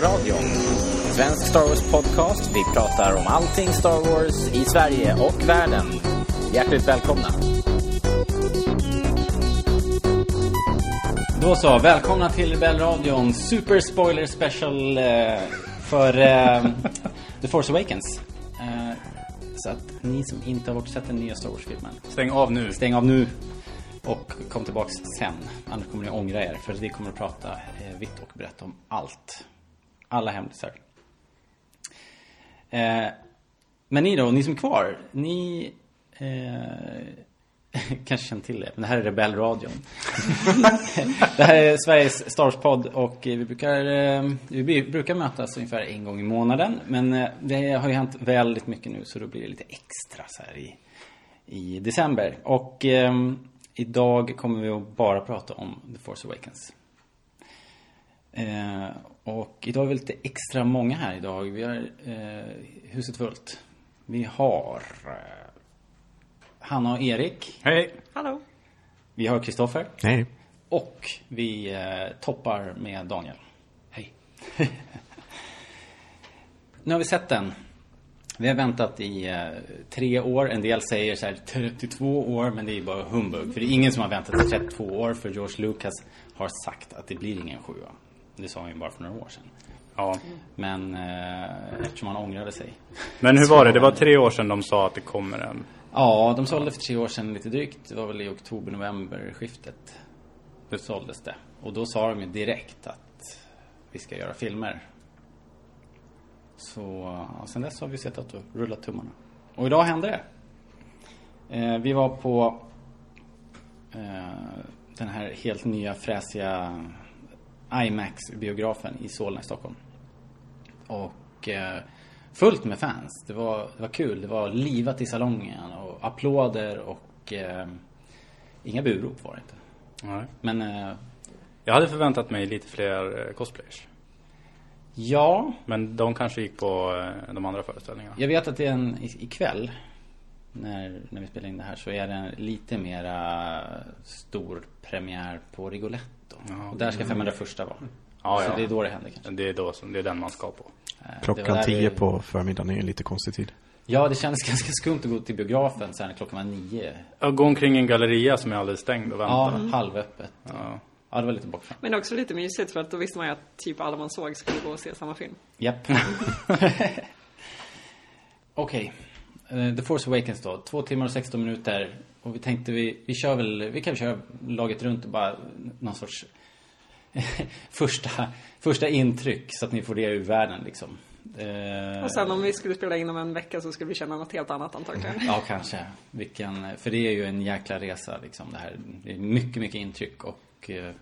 Rebellradion. En svensk Star Wars-podcast. Vi pratar om allting Star Wars i Sverige och världen. Hjärtligt välkomna. Då så, välkomna till Rebellradion Super Spoiler Special eh, för eh, The Force Awakens. Eh, så att ni som inte har sett den nya Star Wars-filmen, Stäng av nu. stäng av nu och kom tillbaks sen. Annars kommer ni ångra er för vi kommer att prata eh, vitt och brett om allt. Alla hemlisar Eh, men ni då, ni som är kvar, ni eh, kanske känner till det, men det här är Rebellradion. det här är Sveriges Star Wars-podd och vi brukar, eh, vi brukar mötas ungefär en gång i månaden. Men eh, det har ju hänt väldigt mycket nu så då blir det lite extra så här i, i december. Och eh, idag kommer vi att bara prata om The Force Awakens. Eh, och idag är vi lite extra många här idag. Vi har eh, huset fullt. Vi har eh, Hanna och Erik. Hej. Hallå. Vi har Kristoffer. Nej. Och vi eh, toppar med Daniel. Hej. nu har vi sett den. Vi har väntat i eh, tre år. En del säger så här 32 år, men det är bara humbug. För det är ingen som har väntat i 32 år, för George Lucas har sagt att det blir ingen sjua. Det sa han ju bara för några år sedan. Ja. Men eh, eftersom han ångrade sig. Men hur var det? Det var tre år sedan de sa att det kommer en... Ja, de sålde för tre år sedan lite drygt. Det var väl i oktober-november skiftet. Då såldes det. Och då sa de ju direkt att vi ska göra filmer. Så ja, sen dess har vi sett att och rullat tummarna. Och idag hände det. Eh, vi var på eh, den här helt nya fräsiga IMAX-biografen i Solna i Stockholm. Och eh, fullt med fans. Det var, det var kul. Det var livat i salongen och applåder och eh, inga burop var det inte. Nej. Men eh, Jag hade förväntat mig lite fler eh, cosplayers. ja, Men de kanske gick på eh, de andra föreställningarna. jag vet att det är en ikväll när, när vi spelar in det här så är det lite mera stor premiär på Rigoletto. Ja. Och där ska 501 vara. Ja, så ja. det är då det händer kanske. Det är då som, det är den man ska på. Eh, Klockan tio vi- på förmiddagen är en lite konstig tid. Ja, det kändes ganska skumt att gå till biografen sen klockan var nio. Jag går omkring en galleria som är alldeles stängd och Ja, väntar. halvöppet. Ja. Ja, det var lite bortskämt. Men också lite mysigt för att då visste man ju att typ alla man såg skulle gå och se samma film. Japp. Okej. Eh, The Force Awakens då. Två timmar och 16 minuter. Och vi tänkte vi, vi kör väl, vi kan köra laget runt och bara någon sorts första, första intryck så att ni får det ur världen liksom. Eh, Och sen om vi skulle spela in om en vecka så skulle vi känna något helt annat antagligen. Ja, kanske. Vilken, för det är ju en jäkla resa liksom det här. Det är mycket, mycket intryck och eh,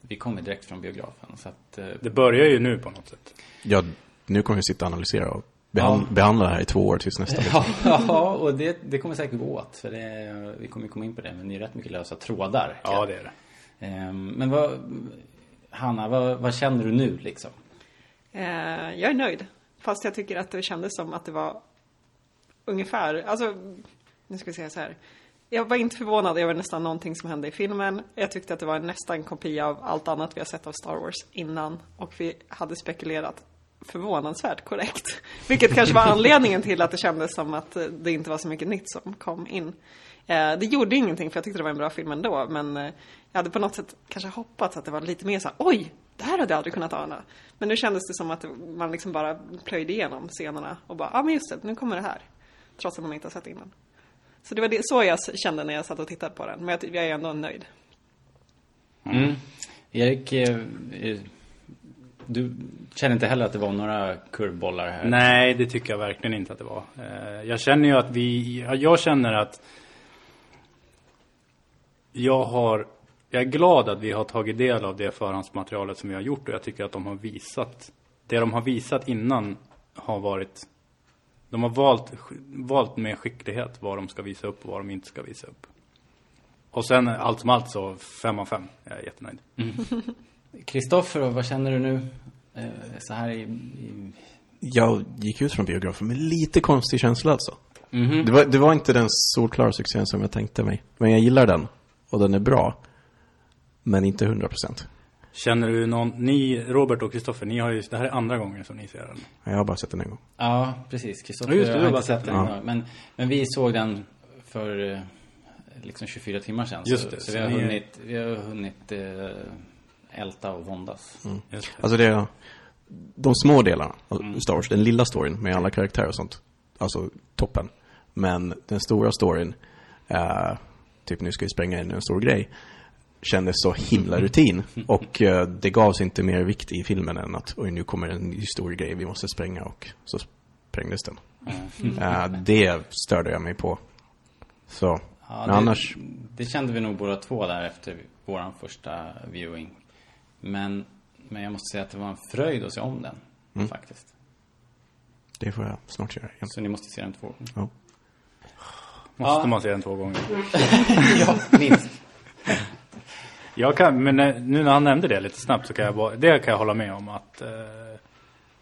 vi kommer direkt från biografen. Så att, eh, Det börjar ju nu på något sätt. Ja, nu kommer vi sitta och analysera och behand, Ja. behandla det här i två år tills nästa. Ja, ja och det, det kommer säkert gå åt. För det, vi kommer ju komma in på det. Men det är rätt mycket lösa trådar. Ja, det är det. Ehm, Men vad, Hanna, vad, vad känner du nu liksom? Eh, jag är nöjd. Fast jag tycker att det kändes som att det var ungefär, alltså, nu ska vi säga så här. Jag var inte förvånad över nästan någonting som hände i filmen. Jag tyckte att det var en nästan kopia av allt annat vi har sett av Star Wars innan. Och vi hade spekulerat förvånansvärt korrekt. Vilket kanske var anledningen till att det kändes som att eh, det inte var så mycket nytt som kom in. Eh, det gjorde ingenting för jag tyckte det var en bra film ändå. Men eh, jag hade på något sätt kanske hoppats att det var lite mer så här, oj, det här hade jag aldrig kunnat ana. Men nu kändes det som att man liksom bara plöjde igenom scenerna och bara, ja ah, men just det, nu kommer det här. Trots att man inte har sett innan. Så det var det, så jag kände när jag satt och tittade på den. Men jag, jag är ändå nöjd. Mm. Erik, du känner inte heller att det var några kurvbollar här? Nej, det tycker jag verkligen inte att det var. Eh, Jag känner ju att vi, ja, jag känner att jag har, jag är glad att vi har tagit del av det förhandsmaterialet som vi har gjort och jag tycker att de har visat, det de har visat innan har varit, de har valt, valt med skicklighet vad de ska visa upp och vad de inte ska visa upp. Och sen allt som allt så fem av fem, jag är jättenöjd. Kristoffer, vad känner du nu? Eh, Så här i... i Jag gick ut från biografen med lite konstig känsla alltså. Mhm. Det, var, det var inte den solklara succén som jag tänkte mig. Men jag gillar den. Och den är bra. Men inte 100%. Känner du någon, ni, Robert och Kristoffer, ni har ju, det här är andra gången som ni ser den. Jag har bara sett den en gång. Ja, precis. Kristoffer Ja, har bara sett den. den. idag. Men, men vi såg den för eh, liksom 24 timmar sedan. Just så, det, så så vi har hunnit, vi har hunnit eh, älta och våndas. Det. Alltså det är de små delarna av Star Wars, den lilla storyn med alla karaktärer och sånt. Alltså toppen. Men den stora storyn, eh, typ nu ska vi spränga in en stor grej, kändes så himla rutin. Och eh, det gavs inte mer vikt i filmen än att oj nu kommer en ny stor grej vi måste spränga och så sprängdes den. Eh, det störde jag mig på. Så, Ja, men det, annars, Det kände vi nog båda två där efter våran första viewing. Men, men jag måste säga att det var en fröjd att se om den. Mm. Faktiskt. det får jag snart göra igen. Så ni måste se den två gånger. Ja. Måste Ja. man se den två gånger. ja, minst. Jag kan, men nu när han nämnde det lite snabbt så kan jag bara, det kan jag hålla med om att eh,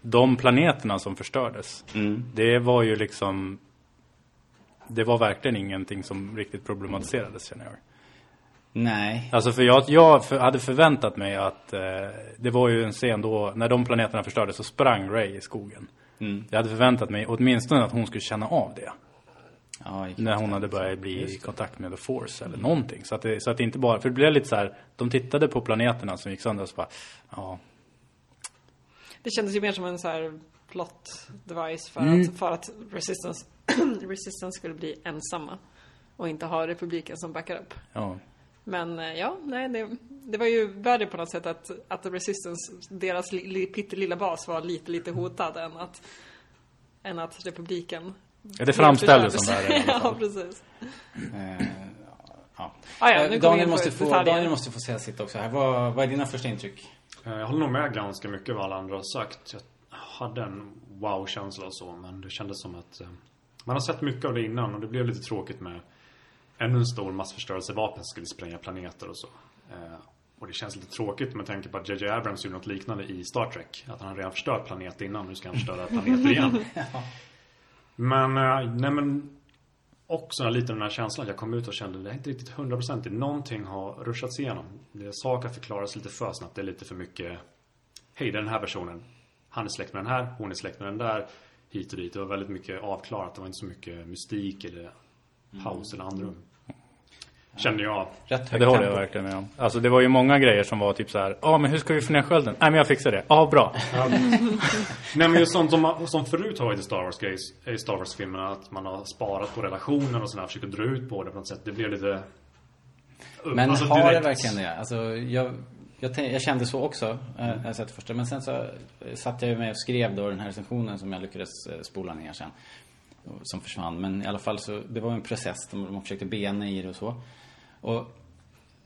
de planeterna som förstördes, Mm. det var ju liksom det var verkligen ingenting som riktigt problematiserades känner jag. Nej. Alltså för jag, jag för, hade förväntat mig att eh, det var ju en scen då när de planeterna förstördes så sprang Ray i skogen. Mm. Jag hade förväntat mig åtminstone att hon skulle känna av det. Ja, När hon hade börjat bli i kontakt med The Force eller någonting. Så att, det, så att det inte bara, för det blev lite så här, de tittade på planeterna som gick sönder och så bara, ja, Det kändes ju mer som en så här plot device för, Mm. att, för att Resistance, Resistance skulle bli ensamma. Och inte ha republiken som backar upp. ja. Men eh, ja, nej, det, det var ju värre på något sätt att, att Resistance, deras li, li, pyttelilla bas var lite, lite hotad än att, än att republiken Ja, det framställdes som alla Ja, precis. Eh, ja. Ah, ja, Eh, Daniel, måste få. Daniel måste få säga sitt också här. Vad, vad är dina första intryck? Jag håller nog med ganska mycket vad alla andra har sagt. Jag hade en wow-känsla och så, men det kändes som att man har sett mycket av det innan och det blev lite tråkigt med ännu en stor massförstörelsevapen som skulle spränga planeter och så. Eh, Och det känns lite tråkigt med tanke på att JJ Abrams gjorde något liknande i Star Trek. Att han redan förstört planet innan, nu ska han förstöra planeter igen. Men, eh, nej men också lite den här känslan att jag kom ut och kände det är inte riktigt hundraprocentigt. Någonting har ruschats igenom. Det är saker förklaras lite för snabbt. Det är lite för mycket Hej, det är den här personen. Han är släkt med den här, hon är släkt med den där. Hit och dit. Det var väldigt mycket avklarat. Det var inte så mycket mystik eller paus eller andrum. Kände jag. Rätt Ja, högt det håller jag verkligen med om. Alltså det var ju många grejer som var typ så här, ja men hur ska vi få ner skölden? Nej men jag fixar det. Ja, bra. Nej men just sånt som, som förut har varit i Star Wars grejer, i Star Wars-filmerna. Att man har sparat på relationer och sådär. Försöker dra ut på det på något sätt. Det blev lite... Men alltså, har det verkligen det? Alltså, jag, jag, jag kände så också när jag sett det första. Men sen så eh, satt jag ju med och skrev då den här recensionen som jag lyckades eh, spola ner sen. Som försvann. Men i alla fall så, det var en process. De, de försökte bena i det och så. Och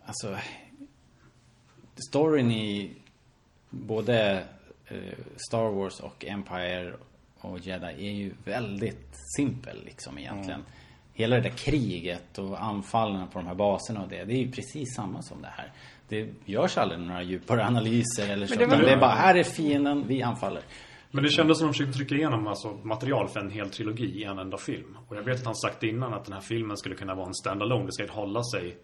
alltså, storyn i både eh, Star Wars och Empire och Jedi är ju väldigt simpel liksom egentligen. Hela det där kriget och anfallen på de här baserna och det, det är ju precis samma som det här. Det görs aldrig några djupare analyser eller så. det var- det är bara, här är fienden, vi anfaller. Men det kändes som de försökte trycka igenom alltså, material för en hel trilogi i en enda film. Och jag vet att han sagt innan att den här filmen skulle kunna vara en standalone. Det ska inte hålla sig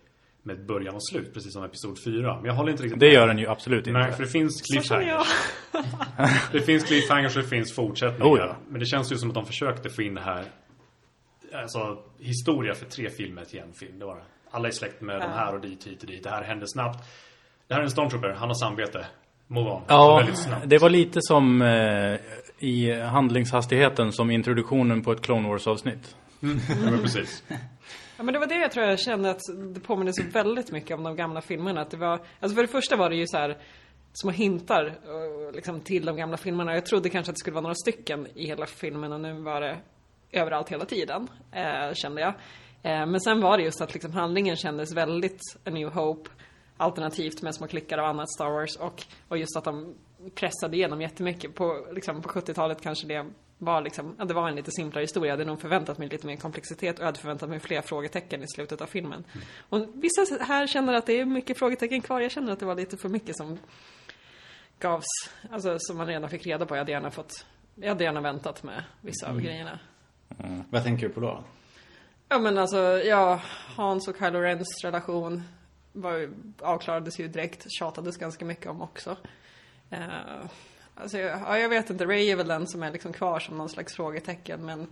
med början och slut, precis som Episod 4. Men jag håller inte riktigt Det gör den ju absolut inte. Nej, för det finns cliffhangers. Det finns cliffhangers och det finns fortsättningar. Oh, ja. Men det känns ju som att de försökte få in det här Alltså historia för tre filmer till en film. Det var det. Alla är släkt med de här och dit, hit och dit. Det här hände snabbt. Det här är en stormtrooper, han har samvete. Move on. Ja, det var lite som eh, i handlingshastigheten som introduktionen på ett Clone Wars avsnitt. Ja, men precis. Ja, men det var det jag tror jag kände att det påminner så väldigt mycket om de gamla filmerna. Att det var, alltså för det första var det ju så här små hintar eh, liksom, till de gamla filmerna. Jag trodde kanske att det skulle vara några stycken i hela filmen och nu var det överallt hela tiden, eh, kände jag. Eh, men sen var det just att liksom, handlingen kändes väldigt A New Hope, alternativt med små klickar av annat Star Wars och, och just att de pressade igenom jättemycket. På, liksom, på 70-talet kanske det var liksom, det var en lite simplare historia. Jag hade nog förväntat mig lite mer komplexitet och jag hade förväntat mig fler frågetecken i slutet av filmen. Och vissa här känner att det är mycket frågetecken kvar. Jag känner att det var lite för mycket som gavs, alltså som man redan fick reda på. Jag hade gärna fått, jag hade gärna väntat med vissa av grejerna. Vad tänker du på då? Ja men alltså, ja, Hans och Kylo Rens relation. Var, avklarades ju direkt, tjatades ganska mycket om också. Eh, alltså, ja, jag vet inte, Ray är väl den som är liksom kvar som någon slags frågetecken, men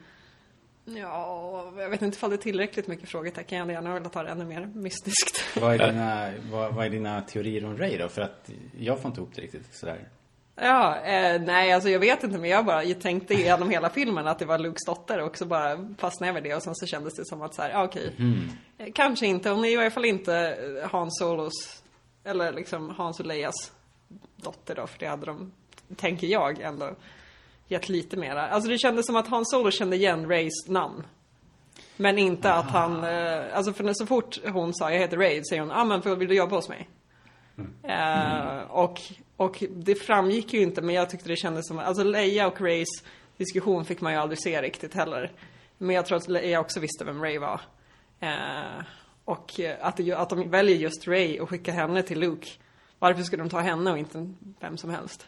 ja, jag vet inte ifall det är tillräckligt mycket frågetecken. Jag hade gärna velat ha det ännu mer mystiskt. Vad är, dina, vad, vad är dina teorier om Ray då? För att jag får inte ihop det riktigt sådär. Ja, eh, nej alltså jag vet inte men jag bara jag tänkte genom hela filmen att det var Lukes dotter och så bara fastnade jag vid det och sen så kändes det som att så här, ja, okej. Eh, Kanske inte, hon är i varje fall inte eh, Han Solos, eller liksom Hans och Leias dotter då, för det hade de, tänker jag ändå, gett lite mera. Alltså det kändes som att Han Solo kände igen Rays namn. Men inte att han, eh, alltså för så fort hon sa jag heter Ray, säger hon, ah men vill du jobba hos mig? Eh, och, och det framgick ju inte, men jag tyckte det kändes som, alltså Leia och Rays diskussion fick man ju aldrig se riktigt heller. Men jag tror att Leia också visste vem Ray var. Eh, och att, det, att de väljer just Ray och skickar henne till Luke. Varför skulle de ta henne och inte vem som helst?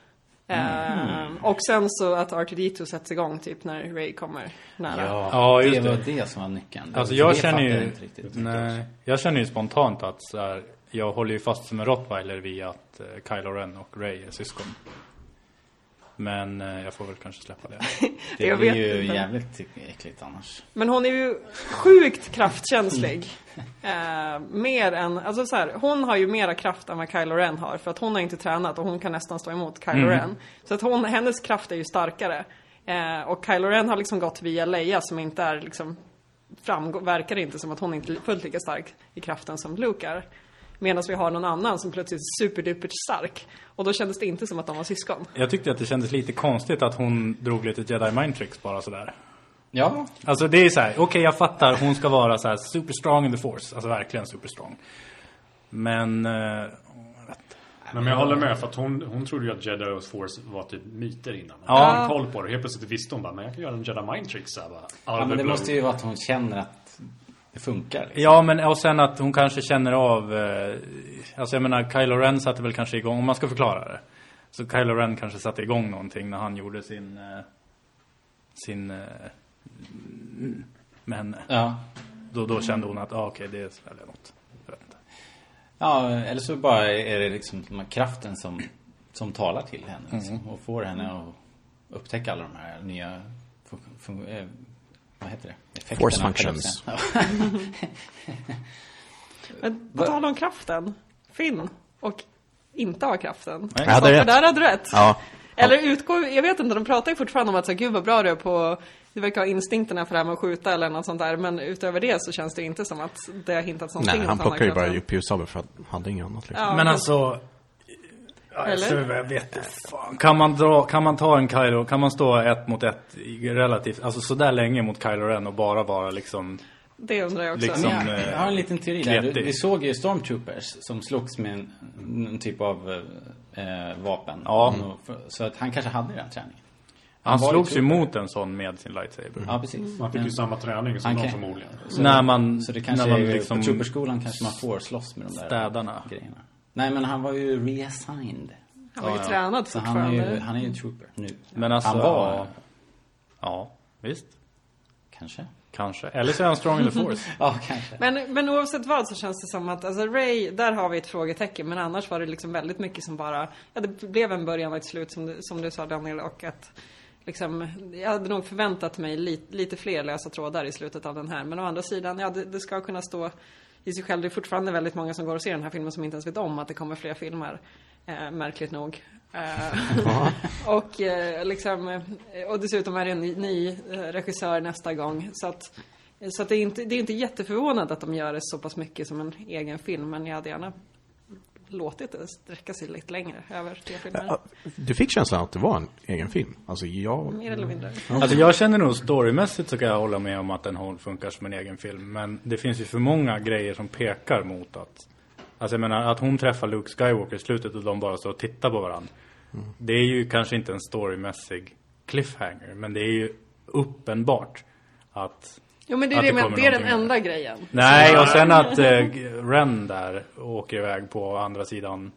Eh, och sen så att R2D2 sätts igång typ när Ray kommer nära. Ja, just det det. var det som var nyckeln. Alltså jag känner ju, inte riktigt. nej, jag känner ju spontant att så här, jag håller ju fast som en rottweiler vid att eh, Kylo Ren och Ray är syskon. Men eh, jag får väl kanske släppa det. Det Jag blir vet ju inte. jävligt äckligt annars. Men hon är ju sjukt kraftkänslig. Eh, mer än, alltså så här, hon har ju mera kraft än vad Kylo Ren har. För att hon har inte tränat och hon kan nästan stå emot Kylo Ren. Så att hon, hennes kraft är ju starkare. Eh, och Kylo Ren har liksom gått via Leia som inte är liksom, framgå, verkar inte som att hon inte är fullt lika stark i kraften som Luke är. Medan vi har någon annan som plötsligt är superdupert stark. Och då kändes det inte som att de var syskon. Jag tyckte att det kändes lite konstigt att hon drog lite jedi mind tricks bara sådär. Ja, Alltså det är så här, okej jag fattar, hon ska vara så här super strong in the force. Alltså verkligen super strong. Men, eh, Men, men jag håller med för att hon, hon trodde ju att Jedi och Force var typ myter innan. Ja. Ja. Hon koll på det. Helt plötsligt visste hon bara, men jag kan göra en Jedi mind trick så här bara. ja men det blue. måste ju vara att hon känner att det funkar. Liksom. ja men och sen att hon kanske känner av, eh, alltså jag menar Kylo Ren satte väl kanske igång, om man ska förklara det. Så Kylo Ren kanske satte igång någonting när han gjorde sin, eh, sin, eh, mm, med henne. Ja. Då, då kände hon att, ah, okej det är något. Ja, eller så bara är det liksom den här kraften som, som talar till henne. Liksom, och får henne att upptäcka alla de här nya, eh, vad heter det? Effekterna, Force functions. Men på tal om kraften, Finn och inte ha kraften. Jag hade rätt. Där hade du rätt. Ja. Eller utgår, jag vet inte, de pratar ju fortfarande om att så, här, gud vad bra du är på, du verkar ha instinkterna för det här med att skjuta eller något sånt där. Men utöver det så känns det inte som att det har hintats någonting Nej, han plockar ju bara upp ljussaber för att han hade inget annat liksom. Ja, men- alltså... Ja, Eller? Jag vet inte fan. Kan man, dra, kan man ta en Kylo, kan man stå ett mot ett relativt, alltså sådär länge mot Kylo Ren och bara vara liksom... Det undrar jag också. Liksom, jag, eh, jag har en liten teori där. Du, vi såg ju Stormtroopers som slogs med en, en typ av eh, vapen. Ja. För- Så att han kanske hade den träningen. Han ju slogs ju mot en sån med sin lightsaber. Ja, precis. Man fick ju samma träning som Han de förmodligen. Så, När man- så det kanske när man är, liksom- på trooperskolan kanske man får slåss med de där Städarna. grejerna. Nej, men han var ju reassigned. Han var ju Ja, ja. tränad Så han är ju, han är ju trooper nu. Men alltså, han var, ja. Ja, visst. kanske. Kanske. Eller så är han strong in the force. Ja, kanske. Men, men oavsett vad så känns det som att, alltså Ray, där har vi ett frågetecken. Men annars var det liksom väldigt mycket som bara, ja det blev en början och ett slut som du, som du sa Daniel. Och att liksom, jag hade nog förväntat mig lite, lite fler lösa trådar i slutet av den här. Men å andra sidan, ja det, det ska kunna stå i sig själv. Det är fortfarande väldigt många som går och ser den här filmen som inte ens vet om att det kommer fler filmer. Eh, märkligt nog. Eh, och eh, liksom, eh, och dessutom är det en ny, ny eh, regissör nästa gång. Så att, så att det är inte, det är inte jätteförvånande att de gör det så pass mycket som en egen film. Men jag hade gärna låtit det sträcka sig lite längre över tre filmer. Du fick känslan att det var en egen film? Alltså jag... Mer eller mindre. Alltså jag känner nog storymässigt så kan jag hålla med om att den funkar som en egen film. Men det finns ju för många grejer som pekar mot att... Alltså jag menar att hon träffar Luke Skywalker i slutet och de bara står och tittar på varandra. Det är ju kanske inte en storymässig cliffhanger. Men det är ju uppenbart att... Jo men det är, det, det men, det är den enda grejen. Nej, och sen att eh, Ren där åker iväg på andra sidan.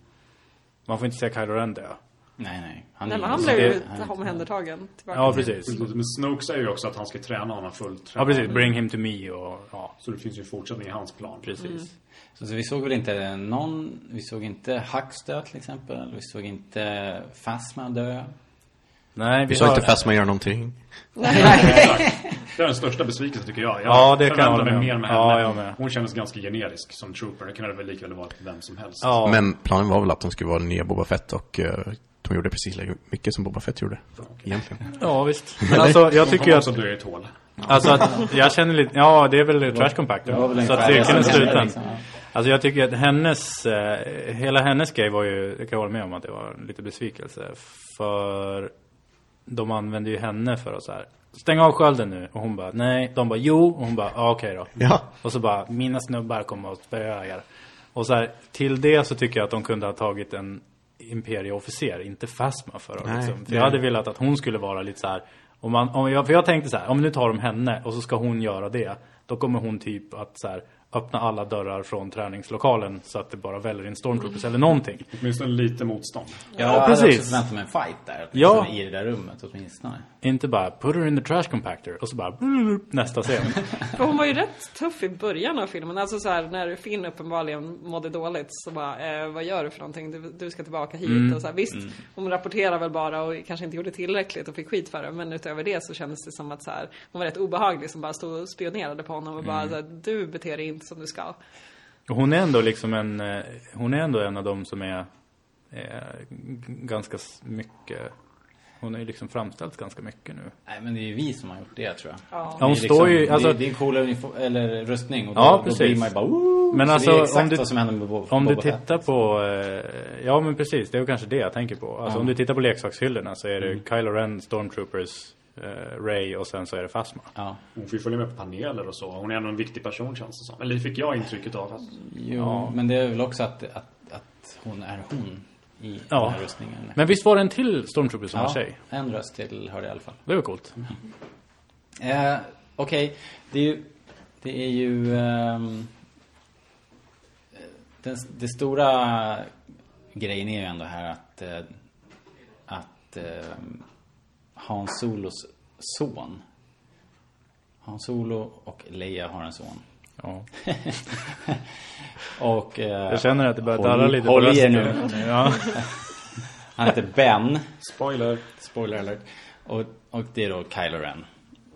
Man får inte säga Kylo Ren dö. Nej, nej. Han, Nej, han ju- blev ju omhändertagen. tillbaka Ja, till- precis. Men Snoke säger ju också att han ska träna honom fullt. Ja, precis. Bring him to me och ja, Så det finns ju fortsättning i hans plan. precis. Så, så vi såg väl inte någon, vi såg inte Hux dö till exempel. Vi såg inte Phasma dö. Nej, vi Vi såg har... inte Phasma göra någonting. Det är den största besvikelsen tycker jag. Jag Ja, det kan jag mig med mer med Ja, henne. jag med. Hon kändes ganska generisk som trooper. Det kunde väl lika väl varit vem som helst. Ja, Men planen var väl att de skulle vara den nya Boba Fett och eh, de gjorde precis lika mycket som Boba Fett gjorde. Egentligen. ja visst. Men alltså, jag tycker att... dö i ett hål. Alltså att jag känner lite... Ja, det är väl trash compactor. Det var väl Så att cirkeln är det sluten. liksom, ja. Alltså jag tycker att hennes... Eh, hela hennes grej var ju... Jag kan hålla med om att det var lite besvikelse. För... De använde ju henne för att så här... Stäng av skölden nu. Och hon bara, nej. De bara, jo. Och hon bara, ja, okej då. Ja. Och så bara, mina snubbar kommer att spöa er. Och så här, till det så tycker jag att de kunde ha tagit en imperieofficer, inte Phasma för att liksom. För jag hade velat att hon skulle vara lite så här. Om man, om jag, för jag tänkte så här, om nu tar de henne och så ska hon göra det. Då kommer hon typ att så här, öppna alla dörrar från träningslokalen så att det bara väller in stormtroopers eller någonting. Åtminstone lite motstånd. Jag hade precis. också förväntat mig en fight där. Ja. I det där rummet åtminstone. Inte bara put her in the trash compactor och så bara nästa scen. För hon var ju rätt tuff i början av filmen. Alltså så här, när Finn uppenbarligen mådde dåligt så bara, eh, vad gör du för någonting? Du, du ska tillbaka hit. Mm. Och så här, visst, hon rapporterar väl bara och kanske inte gjorde tillräckligt och fick skit för det. Men utöver det så kändes det som att så här, hon var rätt obehaglig som bara stod och spionerade på honom och bara, Mm. så här, du beter dig inte som du ska. Hon är ändå liksom en, eh, hon är ändå en av dem som är, g- ganska mycket, hon är ju liksom framställt ganska mycket nu. Nej, men det är ju vi som har gjort det tror jag. Ja. Ja, hon Det är står ju, det- alltså, det är en cool eller rustning och då, Ja, då precis. blir man ju bara Woo! Men Så alltså, det är exakt om du- vad som händer med Boba, om du Boba Fett. tittar på, eh, ja men precis, det är ju kanske det jag tänker på. Alltså Ja. om du tittar på leksakshyllorna så är det Mm. Kylo Ren, Stormtroopers, eh, Ray och sen så är det Phasma. Ja. Hon får ju följa med på paneler och så. Hon är ändå en viktig person känns det som. Eller det fick jag intrycket av. Fast Jo, men det är väl också att, att, att hon är hon i Ja. rustningen. Men visst var det en till Stormtrooper som var ja, tjej? en röst till hörde jag i alla fall. Det var coolt. Eh, Okej, det är ju... Det är ju... ehm, den, det stora grejen är ju ändå här att... Eh, att eh, Hans Solos son. Hans Solo och Leia har en son. Ja. Och... Eh, Jag känner att det börjar darra lite på håll er rösten. nu. Ja. Han heter Ben. Spoiler. Spoiler alert. Och, och det är då Kylo Ren.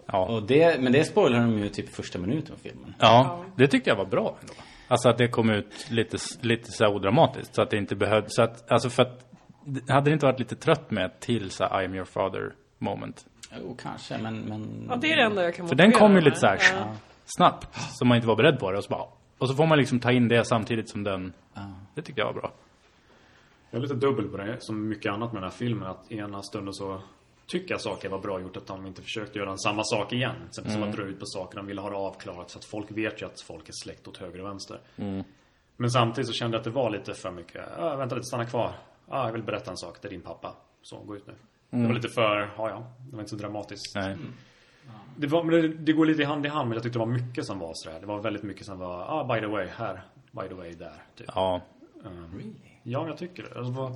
Ja. Och det, men det spoilar de ju typ första minuten av filmen. ja, det tyckte jag var bra ändå. Alltså att det kom ut lite, lite så här odramatiskt. Så att det inte behövde, så att, alltså för att, det- hade det inte varit lite trött med till så här, I am your father moment? Jo, kanske, men... men... Ja, det är det enda jag kan För den kom ju lite så här Ja. Snabbt. Så man inte var beredd på det och så bara, och så får man liksom ta in det samtidigt som den. Det tyckte jag var bra. Jag är lite dubbel på det, som mycket annat med den här filmen. Att ena stunden så tycker jag saker var bra gjort. Att de inte försökte göra samma sak igen. Till exempel som att dra ut på saker. De ville ha det avklarat. Så att folk vet ju att folk är släkt åt höger och vänster. Men samtidigt så kände jag att det var lite för mycket. Ah, vänta lite, stanna kvar. Ah, jag vill berätta en sak. Det är din pappa. Så, gå ut nu. Det var lite för, ja ja. Det var inte så dramatiskt. Nej. Det, var, men det, det går lite hand i hand. Men jag tyckte det var mycket som var sådär. Det var väldigt mycket som var, ah by the way, här. By the way, där. Typ. Ja. Um, ja, jag tycker det. Alltså, vad...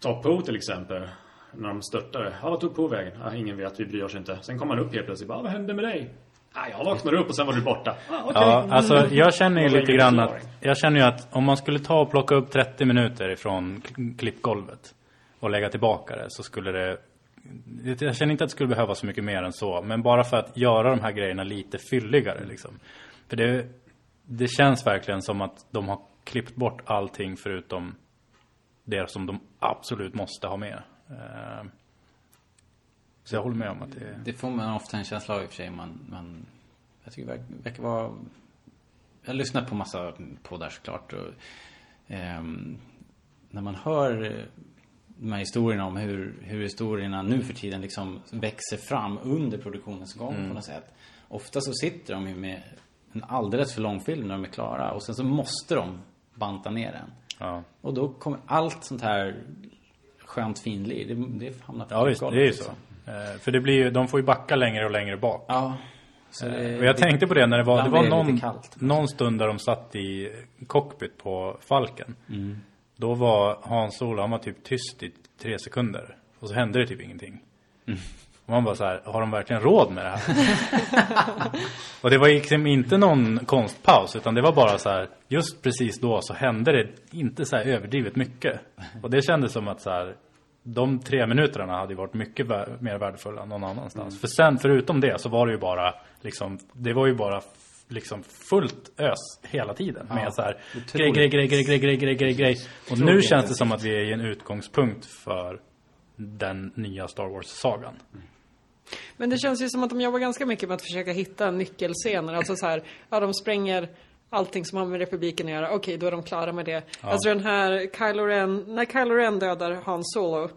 Ta Poe till exempel. När de störtade. Ja, vad tog Poe vägen? Ja, ingen vet, vi bryr oss inte. Sen kommer han upp helt plötsligt. Bara, vad hände med dig? Ja, jag vaknade upp och sen var du borta. Ah, okej. Ja, alltså jag känner ju var lite grann att, förklaring. jag känner ju att om man skulle ta och plocka upp 30 minuter ifrån kl- klippgolvet och lägga tillbaka det så skulle det jag känner inte att det skulle behövas så mycket mer än så, men bara för att göra de här grejerna lite fylligare liksom. För det, det känns verkligen som att de har klippt bort allting förutom det som de absolut måste ha med. Eh, så jag håller med om att det Det får man ofta en känsla av i och för sig. Man, man, jag tycker det verkar, vara... Jag har lyssnat på massa poddar såklart. Och, eh, när man hör de här historierna om hur, hur historierna nu för tiden liksom växer fram under produktionens gång på något sätt. Ofta så sitter de ju med en alldeles för lång film när de är klara och sen så måste de banta ner den. Ja, Och då kommer allt sånt här skönt finlir, det, det hamnar på ja visst, det är ju så. liksom. Eh, För det blir ju, de får ju backa längre och längre bak. Ja. Så det, Och jag tänkte på det när det var, det var någon, kallt. någon stund där de satt i cockpit på Falken. Mm. Då var Hans Solo, han var typ tyst i tre sekunder. Och så hände det typ ingenting. Och man bara så här, har de verkligen råd med det här? och det var liksom inte någon konstpaus utan det var bara så här, just precis då så hände det inte så här överdrivet mycket. Och det kändes som att så här, de tre minuterna hade varit mycket mer värdefulla någon annanstans. För sen förutom det så var det ju bara liksom, det var ju bara liksom fullt ös hela tiden med så här grej, grej, grej, grej, grej, grej, grej, grej, grej. Och nu känns det som att vi är i en utgångspunkt för den nya Star Wars-sagan. Men det känns ju som att de jobbar ganska mycket med att försöka hitta nyckelscener. Alltså så här, ja de spränger allting som har med republiken att göra. Okej, då är de klara med det. Alltså den här Kylo Ren, när Kylo Ren dödar Han Solo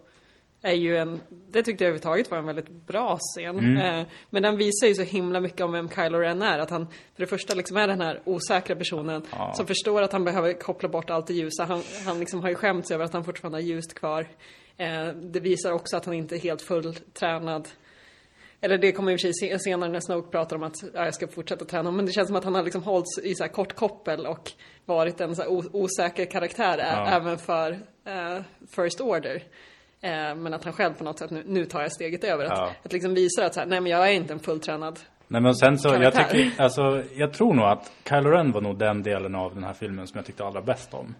är ju en, det tyckte jag överhuvudtaget var en väldigt bra scen. Eh, men den visar ju så himla mycket om vem Kylo Ren är. Att han för det första liksom är den här osäkra personen som förstår att han behöver koppla bort allt det ljusa. Han, han liksom har ju skämts över att han fortfarande har ljust kvar. Eh, det visar också att han inte är helt fulltränad. Eller det kommer i och för sig se- senare när Snoke pratar om att ja, jag ska fortsätta träna. Men det känns som att han har liksom hållits i så här kort koppel och varit en så här osäker karaktär Ja. även för eh, First Order. Eh, men att han själv på något sätt, nu, nu tar jag steget över. Att, Ja. att liksom visa att så här, nej men jag är inte en fulltränad. Nej men sen så, jag tycker, alltså, jag tror nog att Kylo Ren var nog den delen av den här filmen som jag tyckte allra bäst om.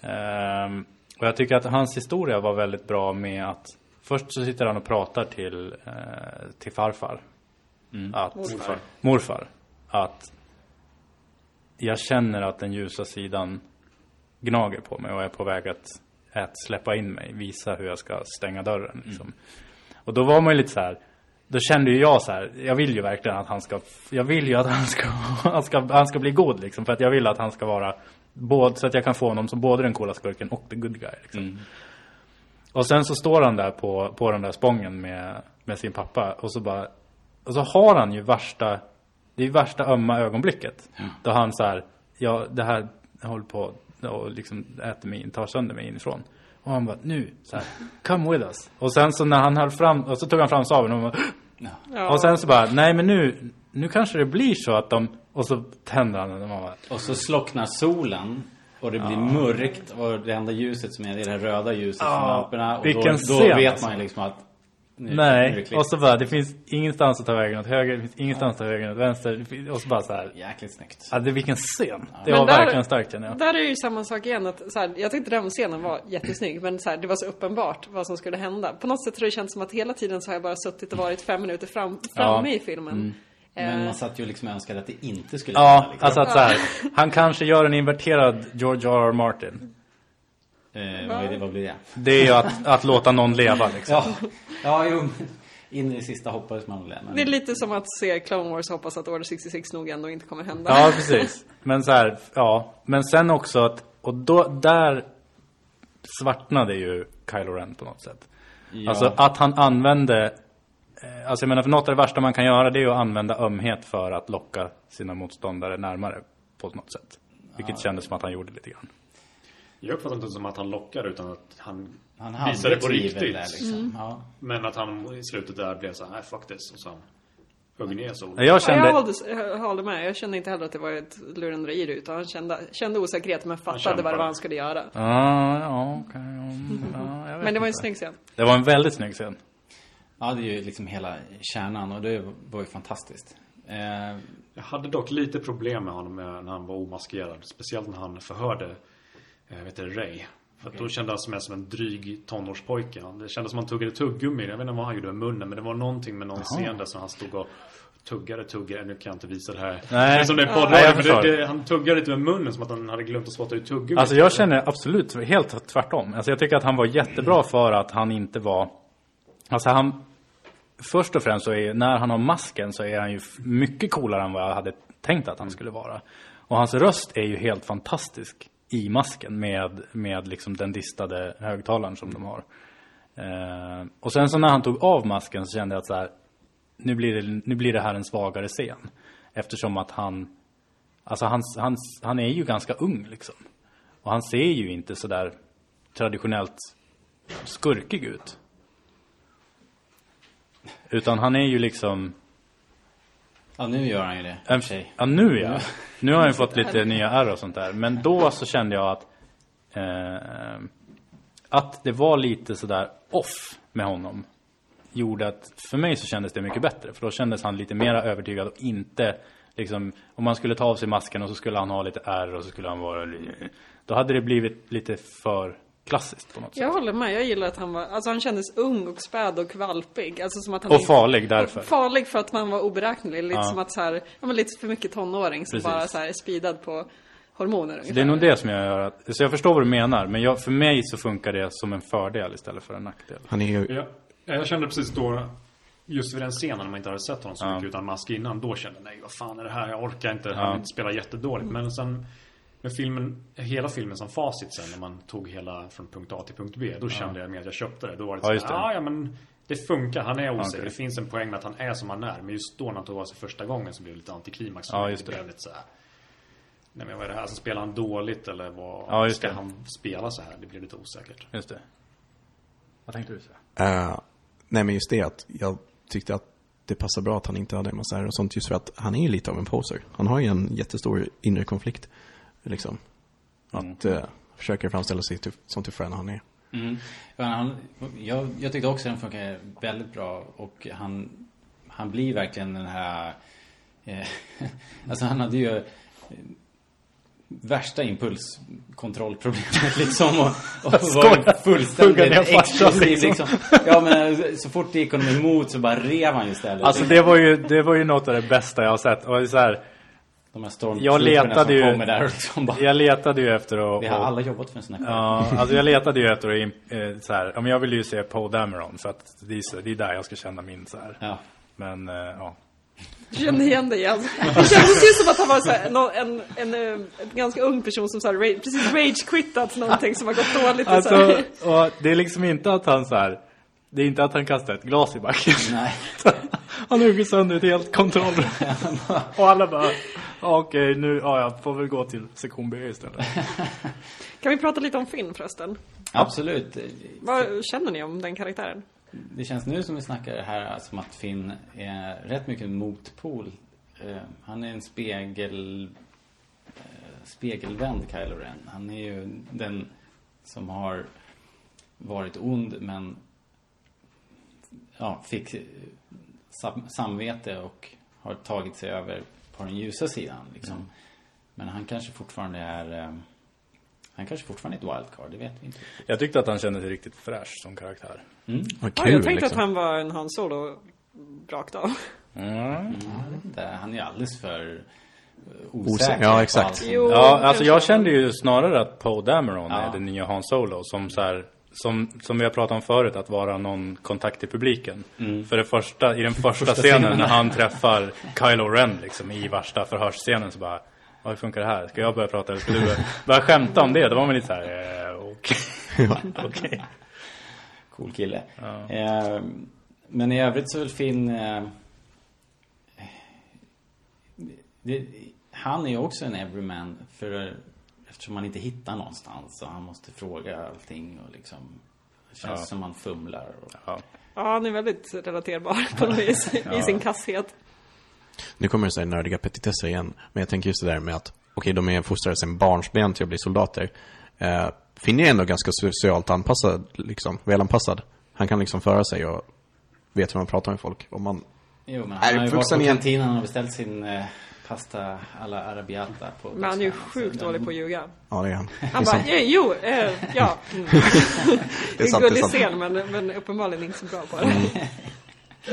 Ehm, och jag tycker att hans historia var väldigt bra med att Först så sitter han och pratar till, eh, till farfar. Att, Morfar. Morfar. Att jag känner att den ljusa sidan gnager på mig och är på väg att, att släppa in mig. Visa hur jag ska stänga dörren. Liksom. Och då var man ju lite så här. Då kände ju jag så här, jag vill ju verkligen att han ska, jag vill ju att han ska, han ska, han ska bli god liksom. För att jag vill att han ska vara, både, så att jag kan få honom som både den coola skurken och the good guy liksom. Och sen så står han där på, på den där spången med, med sin pappa och så bara, och så har han ju värsta, det är värsta ömma ögonblicket. Då han så här, ja det här håller på och liksom äter mig, tar sönder mig inifrån. Och han bara, nu, så här, come with us. Och sen så när han höll fram, och så tog han fram sabeln och bara, Ja. och sen så bara, nej men nu, nu kanske det blir så att de, och så tänder han den och man bara, Och så slocknar solen. Och det blir mörkt och det enda ljuset som är det är det röda ljuset från lamporna. Och vilken då, då scen, vet man ju liksom att nu, det nej. Och så bara, det finns ingenstans att ta vägen åt höger, det finns ingenstans att ta vägen åt vänster. det Och så bara så här, Jäkligt snyggt. ja det vilken scen. Det Men var där- verkligen starkt känner jag. Där är ju samma sak igen. Att, så här, jag tyckte den scenen var jättesnygg. Men så här, det var så uppenbart vad som skulle hända. På något sätt har det känts som att hela tiden så har jag bara suttit och varit fem minuter fram, framme i filmen. Men Eh, man satt ju liksom och önskade att det inte skulle hända. Ja, liksom. alltså att så här, han kanske gör en inverterad George R. R. Martin. Eh, vad, är det, vad blir det? Det är ju att, att låta någon leva liksom. Ja, ja jo. In i det sista hoppades man väl men... Det är lite som att se Clone Wars hoppas att Order 66 nog ändå inte kommer hända. Ja, precis. Men så här, ja. Men sen också att, och då, där svartnade ju Kylo Ren på något sätt. Ja. Alltså att han använde, eh, alltså jag menar för något av det värsta man kan göra det är ju att använda ömhet för att locka sina motståndare närmare på något sätt. Vilket kändes som att han gjorde lite grann. Jag uppfattar inte som att han lockar utan att han, Han hade visade på riktigt. där liksom. Ja. Men att han i slutet där blev så här, fuck this. Och så högg ner solen. Jag Ja, kände, jag, hållde, jag håller med. Jag kände inte heller att det var ett lurendrejeri utan han kände, kände osäkerhet men fattade vad det var han skulle göra. Ja, ja, okej. ja, ja, Men det var en inte. snygg scen. Det var en väldigt snygg scen. ja, det är ju liksom hela kärnan och det var ju fantastiskt. Eh, Jag hade dock lite problem med honom när han var omaskerad. Speciellt när han förhörde vet du, Ray. För att då kändes han mer som en dryg tonårspojke. Det kändes som han tuggade tuggummi. Jag vet inte vad han gjorde med munnen. Men det var någonting med någon scen där som han stod och tuggade, tuggade. Nu kan jag inte visa det här. Nej. Det är som det är Nej, jag poddradio. men det, det, han tuggade lite med munnen som att han hade glömt att spotta ut tuggummi. Alltså jag känner absolut helt tvärtom. Alltså jag tycker att han var jättebra för att han inte var... Alltså han... Först och främst så är när han har masken så är han ju mycket coolare än vad jag hade tänkt att han skulle vara. Och hans röst är ju helt fantastisk i masken med, med liksom den distade högtalaren som de har. Eh, och sen så när han tog av masken så kände jag att så här, nu blir det, nu blir det här en svagare scen. Eftersom att han, alltså han, han, han är ju ganska ung liksom. Och han ser ju inte så där traditionellt skurkig ut. Utan han är ju liksom, ja, nu gör han ju det. i och en, för sig. ja nu ja. Nu har han ju fått lite nya ärr och sånt där. Men då så kände jag att, eh, att det var lite sådär off med honom gjorde att för mig så kändes det mycket bättre. För då kändes han lite mer övertygad och inte liksom, om man skulle ta av sig masken och så skulle han ha lite ärr och så skulle han vara då hade det blivit lite för klassiskt på något sätt. Jag håller med. Jag gillar att han var, alltså han kändes ung och späd och kvalpig. Alltså som att han Och farlig därför. Farlig för att man var oberäknelig. Lite Ja. som att så här, ja men lite för mycket tonåring som Precis. bara så här är speedad på hormoner Så det är nog det som jag gör att, så jag förstår vad du menar, men jag, för mig så funkar det som en fördel istället för en nackdel. Han är ju, Ja, jag kände precis då, just vid den scenen när man inte hade sett honom så Ja. mycket utan mask innan, då kände jag nej vad fan är det här? Jag orkar inte, Ja. han vill inte spela jättedåligt. Men sen med filmen, hela filmen som facit sen när man tog hela från punkt A till punkt B, då kände jag mer att jag köpte det. Då var det Ja, så just här, det. ah, ja men det funkar, han är osäker. Okej. Det finns en poäng med att han är som han är. Men just då när han tog av sig första gången så blev det lite antiklimax. Ja, just det. det. blev lite så här, nej men vad är det här? Alltså spelar han dåligt eller vad? Ja, just ska det. han spela så här? Det blev lite osäkert. Just det. Vad tänkte du säga? eh, nej men just det att jag tyckte att det passar bra att han inte hade en massa ärr och sånt just för att han är ju lite av en poser. Han har ju en jättestor inre konflikt. Liksom. Att eh, försöka framställa sig till, som till frän han är. Mm. Han, jag, jag tyckte också den funkar väldigt bra och han, han blir verkligen den här... Eh, alltså han hade ju eh, värsta impulskontrollproblemet liksom och, och var fullständigt explosiv liksom. liksom. Ja men så fort det gick honom emot så bara rev han ju istället. Alltså det var ju, det var ju något av det bästa jag har sett. Och så här, De här jag stormtrooperna letade som ju, kommer där och som bara... jag letade ju efter att... Vi har alla jobbat för en sån här Ja, alltså jag letade ju efter att, eh, så här, jag ville ju se Poe Dameron för att det är, det är där jag ska känna min så här. Ja. Men, eh, ja. Du kände igen dig alltså. Det kändes ju som att han var så här, nå- en, en, eh, en ganska ung person som så här, precis rage-quittat någonting som har gått dåligt. och så. Alltså, och det är liksom inte att han så här, det är inte att han kastar ett glas i backen. Nej. Han hugger sönder ett helt kontrollrum. och alla bara, ja, okej nu, ja jag får väl gå till sektion B istället. Kan vi prata lite om Finn förresten? Absolut. Vad känner ni om den karaktären? Det känns nu som vi snackar här som att Finn är rätt mycket en motpol. Eh, han är en spegel... Eh, spegelvänd Kylo Ren. Han är ju den som har varit ond men ja, fick sam samvete och har tagit sig över på den ljusa sidan liksom. Men han kanske fortfarande är eh, han kanske fortfarande är ett wildcard, det vet vi inte. Jag tyckte att han kände sig riktigt fräsch som karaktär. Mm. Vad Ja, kul jag tänkte liksom. att han var en Han Solo rakt av. Mm. Ja, inte. Han är alldeles för eh, Osäker, ja, på exakt. Jo. Ja, alltså jag kände ju snarare att Poe Dameron Ja. är den nya Han Solo som så här, som, som vi har pratat om förut, att vara någon kontakt till publiken. För det första, i den första, scenen när han träffar Kylo Ren liksom i värsta förhörsscenen så bara "Ja, hur funkar det här? Ska jag börja prata eller ska du börja, börja skämta om det? Då var man lite så här, eh, okej. Okej. Cool kille. Eh, men i övrigt så är väl Finn... Eh, det, han är ju också en everyman för eftersom han inte hittar någonstans och han måste fråga allting och liksom det känns Ja. som han fumlar. Och, Ja. Ja, han är väldigt relaterbar på något vis i sin kasshet. Nu kommer det så här nördiga petitesser igen. Men jag tänker just det där med att, okej, de är fostrade sedan barnsben till att bli soldater. Eh, Finn är ändå ganska socialt anpassad, liksom, välanpassad. Han kan liksom föra sig och vet hur man pratar med folk. Om man, jo men Är han har ju varit på igen? kantinen och beställt sin eh, pasta alla arabiata på Men han är ju sjukt dålig på att ljuga. ja det är han. Han bara, sant. "Eh, jo, eh, ja. Mm. Det är sant, det är sant. scen, men, men uppenbarligen inte så bra på det.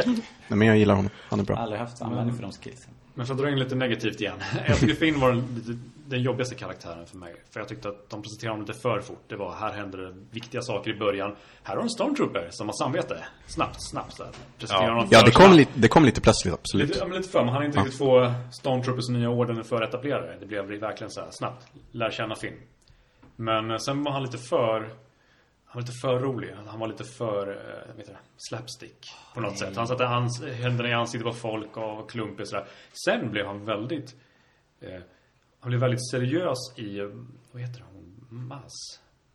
Nej, men jag gillar honom. Han är bra. Aldrig haft användning för de skillsen. Men för att dra in lite negativt igen. Jag tycker Finn var lite- den jobbigaste karaktären för mig. För jag tyckte att de presenterade honom lite för fort. Det var, här händer det viktiga saker i början. Här har en stormtrooper som har samvete. Snabbt, snabbt. Presenterar Ja. honom Ja, det kom, snabbt. lite, det kom lite plötsligt, Lite, absolut. ja, men lite för, men han är inte riktigt få Stormtroopers nya orden för etablerade. Det blev verkligen så här snabbt. Lär känna Finn. Men eh, sen var han lite för han var lite för rolig. Han var lite för, eh, vet du, det, slapstick. På något sätt. Han satte hans, händerna i ansiktet på folk och klumpig sådär. Sen blev han väldigt, eh, han blev väldigt seriös i, vad heter hon, Maz?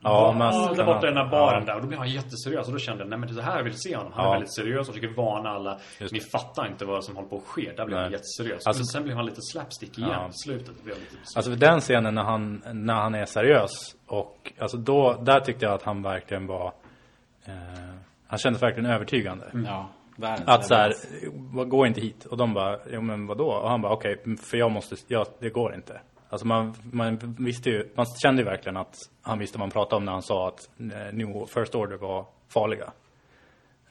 Ja, Ja, masken, där borta i den ja. baren där. Och då blev han jätteseriös. Och då kände jag, nej men det är så här jag vill se honom. Han Ja. är väldigt seriös och försöker varna alla. Ni fattar inte vad som håller på att ske. Där blev han Nej. jätteseriös. Alltså- men sen blev han lite slapstick igen Ja. i slutet. Blev lite Alltså den scenen när han, när han är seriös och alltså då, där tyckte jag att han verkligen var eh, Han kändes verkligen övertygande. Ja, världens Att så här, leverans. "Vad- gå inte hit. Och de bara, jo men vadå? Och han bara, okej, för jag måste, ja, det går inte. Alltså man, man visste ju, man kände ju verkligen att han visste vad han pratade om när han sa att eh, New First Order var farliga.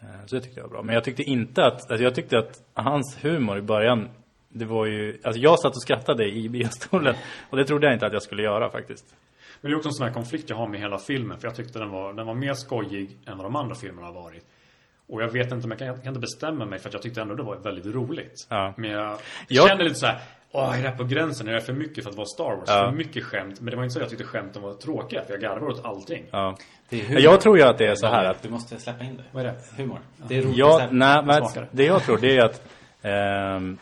Eh, Så det tyckte jag var bra. Men jag tyckte inte att, alltså jag tyckte att hans humor i början, det var ju, alltså jag satt och skrattade i biostolen. Och det trodde jag inte att jag skulle göra faktiskt. Men det är också en sån här konflikt jag har med hela filmen. För jag tyckte den var, den var mer skojig än vad de andra filmerna har varit. Och jag vet inte jag kan, jag kan inte bestämma mig för att jag tyckte ändå det var väldigt roligt. Ja. Men jag, Jag- kände lite så här. Åh, är det här på gränsen? Är det för mycket för att vara Star Wars? Ja. För mycket skämt. Men det var inte så att jag tyckte skämten var tråkiga. För jag garvade åt allting. Ja. Det är humor. Jag tror ju att det är så här att Du måste släppa in det. Vad är det? Humor. Det är roligt. Ja, nej, men det jag tror det är att ehm,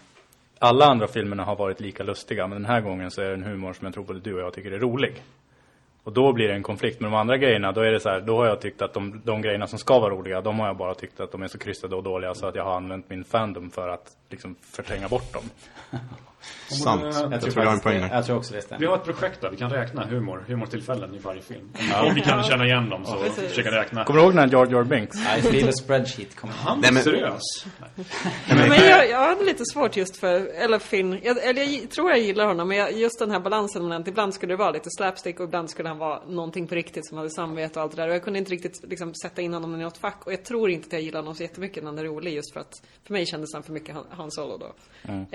alla andra filmerna har varit lika lustiga, men den här gången så är det en humor som jag tror både du och jag tycker är rolig. Och då blir det en konflikt. Men de andra grejerna, då är det så här, då har jag tyckt att de, de grejerna som ska vara roliga, de har jag bara tyckt att de är så krystade och dåliga så att jag har använt min fandom för att liksom förtränga bort dem. Sant. Jag Jag, tror tror jag har en poäng det. där. Jag tror också det Vi har ett projekt där vi kan räkna humor, humortillfällen i varje film. Om vi kan känna igen dem så precis. försöka räkna. Kommer du ihåg när Jar Jar Binks? I feel a spreadsheet kommer Han Nej, var men- seriös. Men jag, jag hade lite svårt just för, eller Finn, jag, eller jag tror jag gillar honom, men jag, just den här balansen mellan att ibland skulle det vara lite slapstick och ibland skulle han vara någonting på riktigt som hade samvete och allt det där. Och jag kunde inte riktigt liksom, sätta in honom i något fack. Och jag tror inte att jag gillar honom så jättemycket när han är rolig just för att för mig kändes han för mycket Han, han Solo då.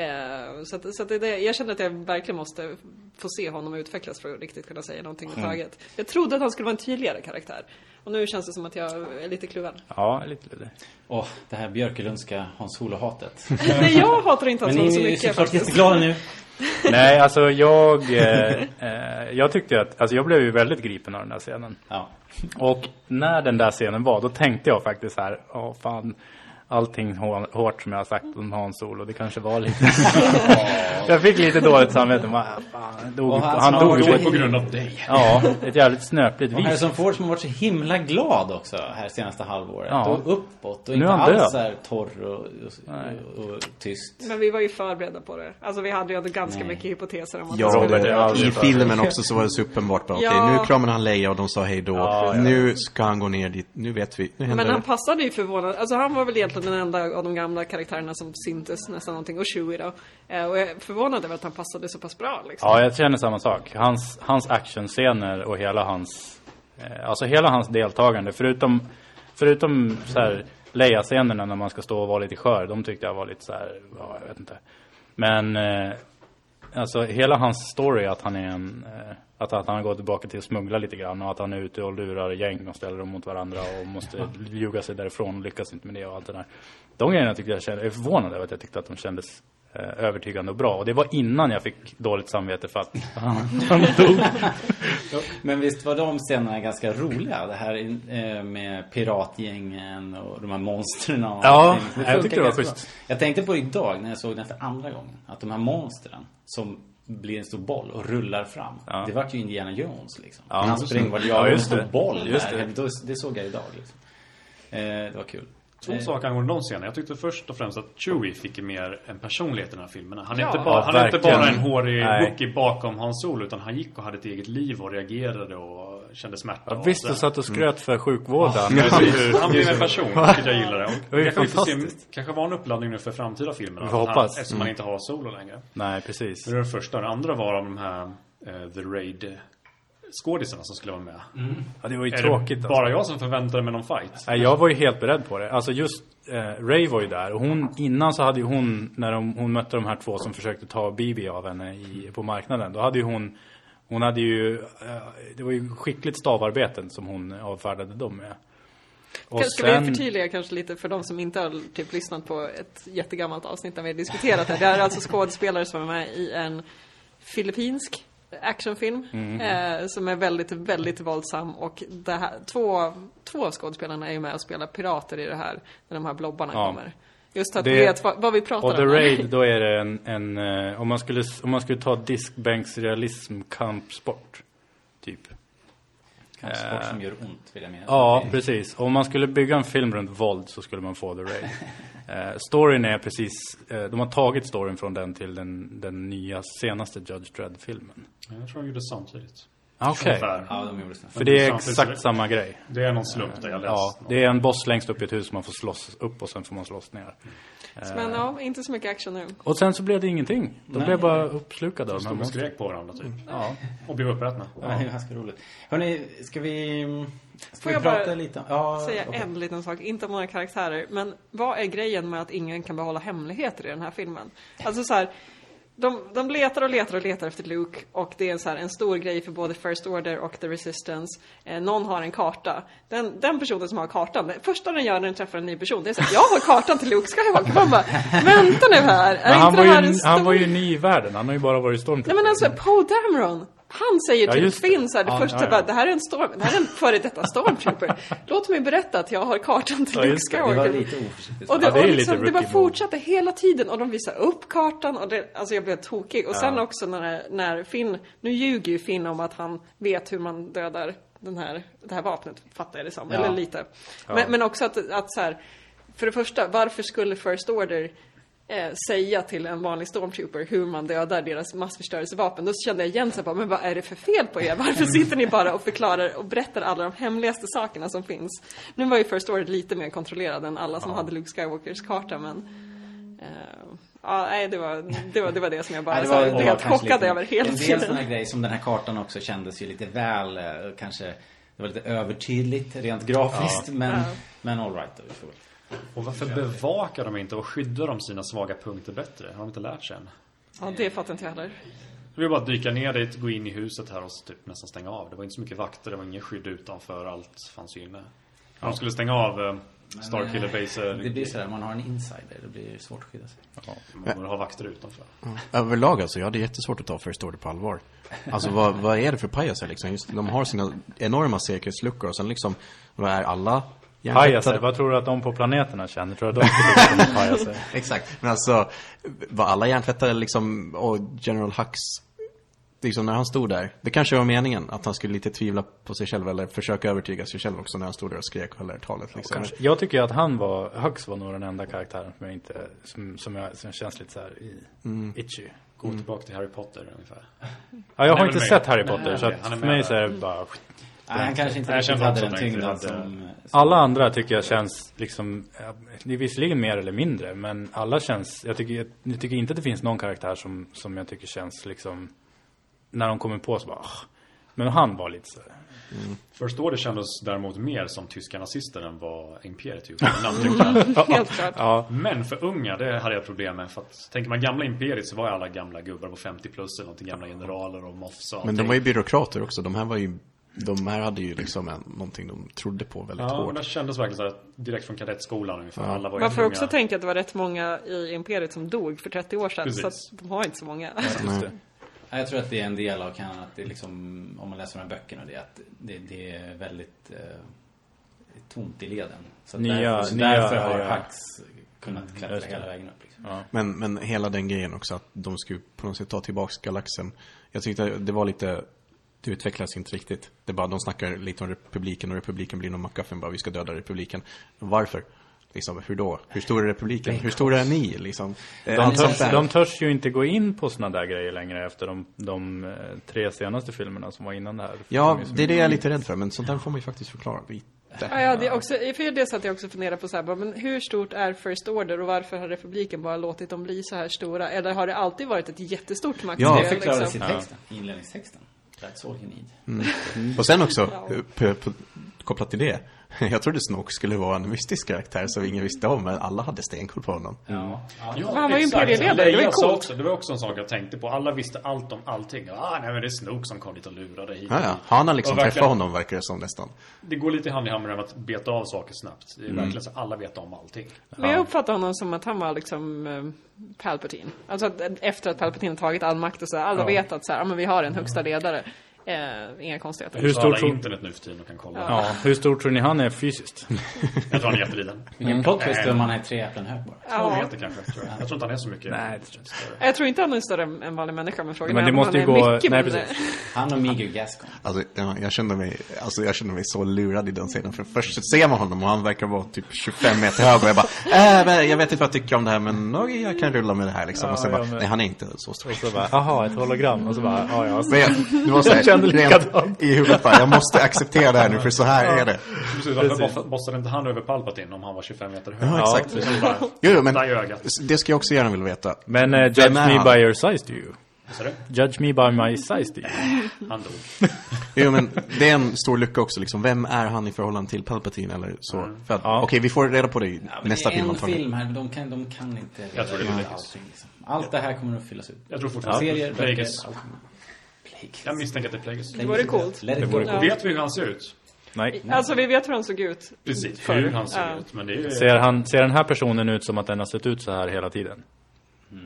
Eh, så att, så att det, är det, jag kände att jag verkligen måste få se honom utvecklas för att riktigt kunna säga någonting överhuvudtaget. Jag trodde att han skulle vara en tydligare karaktär. Och nu känns det som att jag är lite kluven. Ja, lite lite. Åh, det här Björkelundska Hans Solo-hatet. Nej, jag hatar inte Men hans ni så är ju mycket såklart faktiskt. jätteglada nu. Nej, alltså jag, eh, eh, jag tyckte att, alltså jag blev ju väldigt gripen av den här scenen. Ja. Och när den där scenen var, då tänkte jag faktiskt här, ja fan, allting hå- hårt som jag har sagt om Hans Solo, det kanske var lite... jag fick lite dåligt samvete. Man, fan, dog, Och han, han- dog ju på På ett, grund av dig. ja, ett jävligt snöpligt vis. Harrison Ford som har varit så himla glad också här senaste halvåret. Ja. Och uppåt och Nu inte alls så här torr och, och, och, och tyst. Men vi var ju förberedda på det. Alltså vi hade ju ändå ganska Nej. mycket hypoteser om att Ja, det skulle ja, I filmen också så var det så uppenbart bara, okej Ja. nu kramar han Leia och de sa hej då. Ja, ja. Nu ska han gå ner dit, nu vet vi, nu Men han det. passade ju förvånad. Alltså han var väl egentligen den enda av de gamla karaktärerna som syntes nästan någonting. Och Chewie då. Eh, Och jag är förvånad över att han passade så pass bra liksom. Ja, jag känner samma sak. Hans, hans actionscener och hela hans, eh, alltså hela hans deltagande, förutom, förutom så här Leia-scenerna när man ska stå och vara lite skör, de tyckte jag var lite så här, ja, jag vet inte. Men, eh, alltså hela hans story att han är en, eh, att, att han har gått tillbaka till att smuggla lite grann och att han är ute och lurar gäng och ställer dem mot varandra och måste ljuga sig därifrån och lyckas inte med det och allt det där. De grejerna tyckte jag kände, jag är förvånad över att jag tyckte att de kändes eh, övertygande och bra. Och det var innan jag fick dåligt samvete för att han, han dog. Men visst var de scenerna ganska roliga? Det här eh, med piratgängen och de här monstren och Ja, jag tyckte det var schysst. Jag tänkte på det idag när jag såg den för andra gången. Att de här monstren som blir en stor boll och rullar fram. Ja. Det vart ju Indiana Jones liksom. Ja, han det. var det Ja, jag en stor det. boll Just där. det. Det. såg jag idag liksom. Eh, det var kul. Två Eh, saker angående de scenerna. Jag tyckte först och främst att Chewie fick mer en personlighet i den här filmen. Han är, Ja. inte, bara, Ja, han är inte bara en hårig. Wookie bakom Hans Solo utan han gick och hade ett eget liv och reagerade och kände smärta. Ja, och visst, sådär. du satt och skröt för sjukvården. Precis. Han blev en person, vilket jag gillade. Och Det var ju jag kan inte se, fantastiskt. kanske var en uppladdning nu för framtida filmer. Hoppas. Eftersom man inte har Solo längre. Nej, precis. Det var det första. Det andra var de här eh, The Raid skådisarna som skulle vara med. Ja, det var ju Är tråkigt. det Alltså. bara jag som förväntade mig någon fight? Nej, jag var ju helt beredd på det. Alltså just eh, Ray var ju där. Och hon, innan så hade ju hon, när de, hon mötte de här två som försökte ta Bibi av henne i, på marknaden. Då hade ju hon, hon hade ju, eh, det var ju skickligt stavarbeten som hon avfärdade dem med. Och Ska vi förtydliga kanske lite för de som inte har typ lyssnat på ett jättegammalt avsnitt där vi har diskuterat det. Det är alltså skådespelare som är med i en filippinsk actionfilm Mm. eh, som är väldigt, väldigt våldsam och det här, två, två skådespelarna är ju med och spelar pirater i det här när de här blobbarna Ja. kommer. Just att Det- vet vad, vad vi pratar Och The om. Raid, då är det en, en eh, om, man skulle, om man skulle ta diskbänksrealism kampsport. Typ. Kampsport som gör ont vill jag mena. Ja, precis. Om man skulle bygga en film runt våld så skulle man få The Raid. eh, storyn är precis, eh, de har tagit storyn från den till den, den nya senaste Judge Dredd-filmen. Jag tror de gjorde samtidigt. Okej. Ungefär. Ja, de gjorde. För det är exakt samma grej. Det är någon slump där jag läst. Ja, det är en boss längst upp i ett hus man får slåss upp och sen får man slåss ner. Men ja, inte så mycket action nu. Och sen så blev det ingenting. De Nej. blev bara uppslukade av de här och skrek på varandra typ. Ja. Och blev uppätna. Ja, det är ganska roligt. Hörni, ska vi... Ska Får vi jag prata bara lite. Ja, Säga okej. en liten sak, inte om några karaktärer. Men vad är grejen med att ingen kan behålla hemligheter i den här filmen? Alltså så här, de, de letar och letar och letar efter Luke och det är en, så här, en stor grej för både First Order och The Resistance. Eh, någon har en karta. Den, den personen som har kartan, det första den gör när den träffar en ny person, det är så här, jag har kartan till Luke Skywalker. Man bara, vänta nu här, är Men han, inte var det här ju, en han stor... var ju ny i världen. Han har ju bara varit stormtrooper. Nej men alltså, Poe Dameron! Han säger Ja, till just det. Finn så här, det Ja, första ja, ja. bara, det här är en storm, det här är en före detta stormtrooper. Låt mig berätta att jag har kartan till Ja, Luke Skywalker. lite. Och det, Ja, det är och lite liksom, det bara fortsatte hela tiden och de visade upp kartan och det, alltså jag blev tokig. Och sen också när, när Finn, nu ljuger ju Finn om att han vet hur man dödar den här, det här vapnet, fattar jag det som. Ja. Eller lite. Men, men också att, att så här, för det första, varför skulle First Order eh, säga till en vanlig stormtrooper hur man dödar deras massförstörelsevapen. Då kände jag igen så bara, men vad är det för fel på er? Varför sitter ni bara och förklarar och berättar alla de hemligaste sakerna som finns? Nu var ju First Order lite mer kontrollerad än alla som hade Luke Skywalkers karta, men eh, Ja, nej, det var, det var det, var det som jag bara Nej, det var, det helt chockad lite- över hela En del tiden. sådana grejer som den här kartan också kändes ju lite väl, eh, kanske, det var lite övertydligt rent grafiskt. Men, Ja. men all right då, vi får väl. Och varför bevakar de inte och skyddar de sina svaga punkter bättre? Har de inte lärt sig än? Ja, det fattar inte jag heller. Det var bara att dyka ner dit, gå in i huset här och typ nästan stänga av. Det var inte så mycket vakter, det var ingen skydd utanför, allt fanns ju inne. De skulle stänga av eh, Starkiller Base. Det blir sådär, man har en insider, det blir svårt att skydda sig. Man borde ha vakter utanför. Överlag alltså, jag hade jättesvårt att ta First Order på allvar. Alltså vad, vad är det för pajaser liksom? Just, de har sina enorma säkerhetsluckor och sen liksom, vad är alla Pajaser, vad tror du att de på planeterna känner? Tror du att de om pajaser? Exakt, men alltså var alla hjärntvättade liksom, och General Hux Liksom när han stod där, det kanske var meningen att han skulle lite tvivla på sig själv eller försöka övertyga sig själv också när han stod där och skrek och höll det här talet liksom. Kanske. Jag tycker att han var, Hux var nog den enda karaktären som jag inte, som, som, jag, som känns lite så här i, itchy. Gå tillbaka till Harry Potter ungefär. Ja, jag har inte med. sett Harry Nej, Potter så okej, att han är för mig så är det bara Nej, han kanske inte riktigt hade den tyngden hade- som... Alla andra tycker jag känns liksom, det är visserligen mer eller mindre, men alla känns, jag tycker, jag tycker inte att det finns någon karaktär som, som jag tycker känns liksom, när de kommer på så bara, "Åh." men han var lite så här, First Order kändes däremot mer som tyska nazister än vad Imperiet gjorde. Helt klart. ja, Men för unga, det hade jag problem med. För att, tänker man gamla Imperiet så var ju alla gamla gubbar på 50 plus eller någonting. Gamla generaler och moffs och Men de allting. var ju byråkrater också, de här var ju de här hade ju liksom en, någonting de trodde på väldigt Ja, hårt. det kändes verkligen så här, direkt från kadettskolan ungefär. Alla var Man får också tänka att det var rätt många i Imperiet som dog för 30 år sedan. Precis. Så att de har inte så många. Ja, Jag tror att det är en del av kan att det liksom, om man läser de här böckerna, det är att det, det är väldigt eh, tomt i leden. Så att Nya- därför, så nya- därför har ja. Hux kunnat klättra Just det. hela vägen upp. Liksom. Ja. Men, men hela den grejen också att de skulle på något sätt ta tillbaks galaxen. Jag tyckte det var lite, det utvecklades inte riktigt. Det är bara, de snackar lite om republiken och republiken blir någon MacGuffin bara, vi ska döda republiken. Varför? Liksom, hur då? Hur stor är republiken? Hur stora är ni? Liksom, De törs, de törs ju inte gå in på såna där grejer längre efter de, de eh, tre senaste filmerna som var innan det här. Ja, det är det jag är lite rädd för, men sånt där får man ju faktiskt förklara lite. Ja, ja, det är också, för det satt jag också funderar på så här, bara, men hur stort är First Order och varför har republiken bara låtit dem bli så här stora? Eller har det alltid varit ett jättestort maktspel? Ja. Det förklarades liksom? i texten, i inledningstexten. That's all you need. Och sen också, kopplat till det. Jag trodde Snoke skulle vara en mystisk karaktär som ingen visste om, men alla hade stenkoll på honom. Ja. ja. Ja, han var ju exakt. imperieledare, det var ju coolt. Också, det var också en sak jag tänkte på. Alla visste allt om allting. Ah, nej men det är Snoke som kom dit och lurade hit. Ja, ja. Han har liksom träffat honom, verkar det som nästan. Det går lite hand i hand med att beta av saker snabbt. Mm. Det är verkligen så att alla vet om allting. Men jag uppfattar honom som att han var liksom eh, Palpatine. Alltså att efter att Palpatine tagit all makt och så här, alla vet att så här, ja, men vi har en högsta ledare. Eh, inga konstigheter. Hur Så stor alla tror- internet nu för tiden och kan kolla. Ja, hur stor tror ni han är fysiskt? Jag tror han är jätteliten. Vilken plot twist om man är tre äpplen hög bara. Två Ja. meter kanske. Tror jag. jag tror inte han är så mycket. Nej, det tror jag större. Jag tror inte han är större än en vanlig människa, men frågan Men är det om måste han ju är gå- mycket nej, mindre. precis. Han och Migo Gascon. Alltså, jag, jag, kände mig, alltså, jag kände mig så lurad i den scenen. För först så ser man honom och han verkar vara typ 25 meter hög. Och jag bara, äh, jag vet inte vad jag tycker om det här, men okej, jag kan rulla med det här liksom. Ja, och sen bara, nej han är inte så stor. Och så bara, aha, ett hologram. Och så bara, ja, ja. Men jag, det var så här, kände likadant. i huvudet bara, jag måste acceptera det här nu för så här är det. Precis, varför boss- bossade inte han över Palpatine om han var 25 meter hög? Ja, exakt. Bara, Jo, men det ska jag också gärna vilja veta. Men uh, judge me by your size do you. Judge me by my size do you. Han dog. Jo, men det är en stor lucka också liksom. Vem är han i förhållande till Palpatine eller så? För att, Ja. okej, vi får reda på det i Ja, nästa det är film en film här, de kan, de kan inte Jag tror det blir liksom. Allt det här kommer att fyllas ut. Jag tror fortfarande Serier, böcker, allt Plagueis. Jag misstänker att det är Plagueis. Det vore coolt. Det vore Ja. Vet vi hur han ser ut? Nej. Alltså vi vet hur han såg ut. Precis, Förr. hur han ser Ja. ut. Men det är. Ser, han, ser den här personen ut som att den har sett ut så här hela tiden?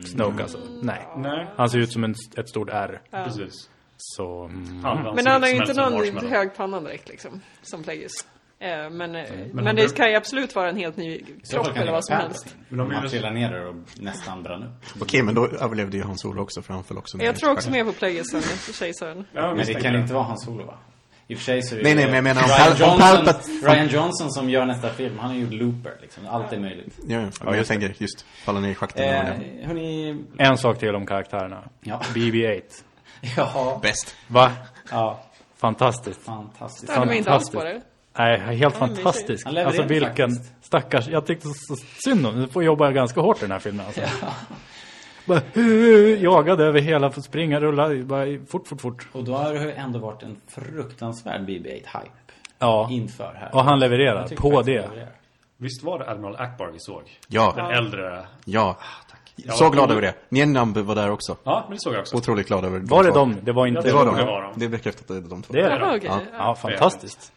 Snoke alltså? Nej. Nej, Han ser ut som en, ett stort R. precis. Så... Mm. Han, han Men han har ju inte någon hög panna direkt liksom, som Plagueis. Eh, men men, men han det kan ju absolut vara en helt ny kropp eller vad som helst. Men de Man gjorde- trillar ner där och nästan brann upp. Okej, men då överlevde ju Hans Solo också, för han föll också ner Jag tror också mer på Plagueis än kejsaren. Ja, Men det kan inte vara hans solo va? I och för sig så är det Nej, nej, men jag menar Ryan, Johnson, Palpat- Ryan Johnson som gör nästa film, han är ju looper liksom. Allt är möjligt. Ja, ja. men jag tänker just falla ner i schakten. Eh, hörni, En sak till om karaktärerna. Ja. BB-8. ja, Bäst. Va? ja, fantastiskt. fantastiskt. Störde mig inte alls på det. Nej, helt Ja, fantastisk. Han Alltså vilken faktiskt. stackars, jag tyckte så synd om Du får jobba ganska hårt i den här filmen alltså. Bara, uh, jagade över hela, springa, rulla, bara fort, fort, fort. Och då har det ändå varit en fruktansvärd BB-8-hype Ja, inför här. och han levererar på det. han levererar. Visst var det Admiral Akbar vi såg? Den Ja, äldre... ja. Ja, Så glad över det. Nienamb var där också. Ja, men det såg jag också. Otroligt glad över Var det de? Det var inte... Ja, Det var Det de. var de. Det är bekräftat att det är de två. Det är det? Ja. Ja, fantastiskt.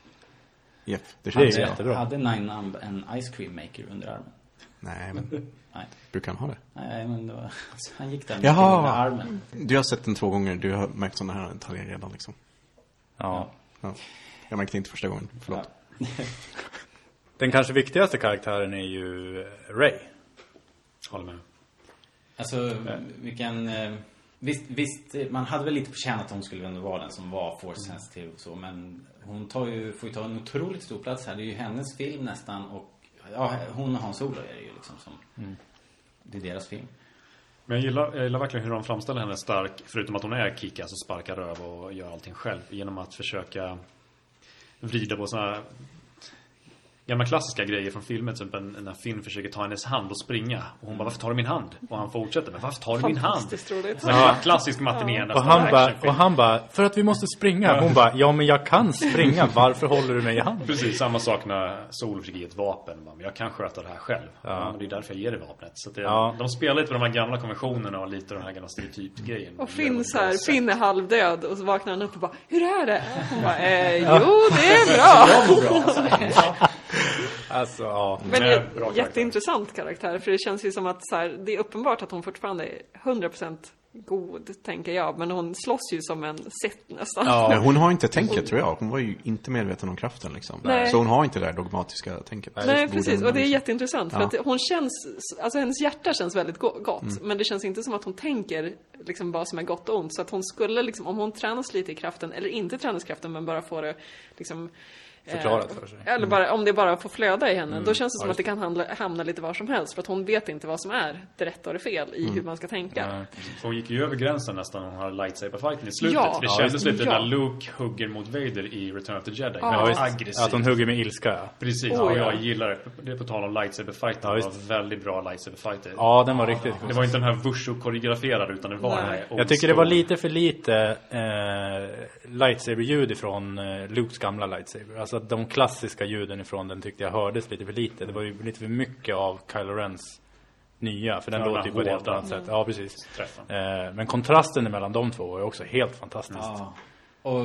Japp, det känns bra. jättebra. Hade Nine Numb en ice cream maker under armen? Nej, men Nej, brukar han ha det? nej men det var, han gick där med Jaha. under armen. Du har sett den två gånger, du har märkt sådana här detaljer redan liksom. Ja. Ja. Jag märkte inte första gången, förlåt. Ja. Den kanske viktigaste karaktären är ju eh, Ray. Håller med. Alltså, vilken... Visst, visst, man hade väl lite på känn att hon skulle ändå vara den som var force sensitive och så, men hon tar ju, får ju ta en otroligt stor plats här. Det är ju hennes film nästan och, ja, hon och Hans Olo är det ju liksom som, det är deras film. Men jag gillar, jag gillar verkligen hur de framställer henne stark, förutom att hon är kickass och sparkar röv och gör allting själv, genom att försöka vrida på såna här gamla klassiska grejer från filmer, typ en, när Finn försöker ta hennes hand och springa. Och hon bara, varför tar du min hand? Och han fortsätter, men varför tar du min hand? Fantastiskt roligt. Så här Klassisk matiné Och nästan han bara, och han bara, för att vi måste springa. Hon bara, ja men jag kan springa, varför håller du mig i handen? Precis, samma sak när Sol fick ge ett vapen. Bara, Men jag kan sköta det här själv. Ja. Ja. men det är därför jag ger det vapnet. Så det, Ja. De spelar lite med de här gamla konventionerna och lite den här gamla stereotypgrejen. Och på Finn så här. Finn är halvdöd och så vaknar han upp och bara Hur är det? Hon bara, eh, jo det är bra. Alltså, ja. Men Nej, det bra är karaktär. jätteintressant karaktär för det känns ju som att så här, det är uppenbart att hon fortfarande är 100% god, tänker jag. Men hon slåss ju som en sett nästan. Nej, hon har inte tänket tror jag. Hon var ju inte medveten om kraften liksom. Nej. Så hon har inte det där dogmatiska tänket. Nej, precis. Och det är liksom- jätteintressant. För Ja. att hon känns, alltså hennes hjärta känns väldigt go- gott. Men det känns inte som att hon tänker liksom vad som är gott och ont. Så att hon skulle liksom, om hon tränas lite i kraften, eller inte tränas i kraften, men bara får det liksom Förklarat för sig. Eller bara, om det bara får flöda i henne. Då känns det som Ja, att det kan handla, hamna lite var som helst. För att hon vet inte vad som är det rätta och det fel i hur man ska tänka. Nej. Hon gick ju över gränsen nästan när hon hade lightsaber-fighten i slutet. Ja. det Ja, kändes lite ja. när Luke hugger mot Vader i Return of the Jedi. Ja, Väldigt aggressivt. Att hon hugger med ilska. Precis, Oh, och ja. jag gillar det. På tal om lightsaber-fighten. Ja, det var väldigt bra lightsaber-fighter. Ja, den var riktigt Det var inte den här Wushu-koreograferade utan det var Nej. den här Jag tycker det var lite för lite eh, lightsaber-ljud ifrån eh, Lukes gamla lightsaber. Alltså att de klassiska ljuden ifrån den tyckte jag hördes lite för lite. Det var ju lite för mycket av Kylo Rens nya. För den Ja, låter ju på ett helt annat sätt. Ja, precis. Eh, men kontrasten mellan de två var ju också helt fantastisk. Ja. Och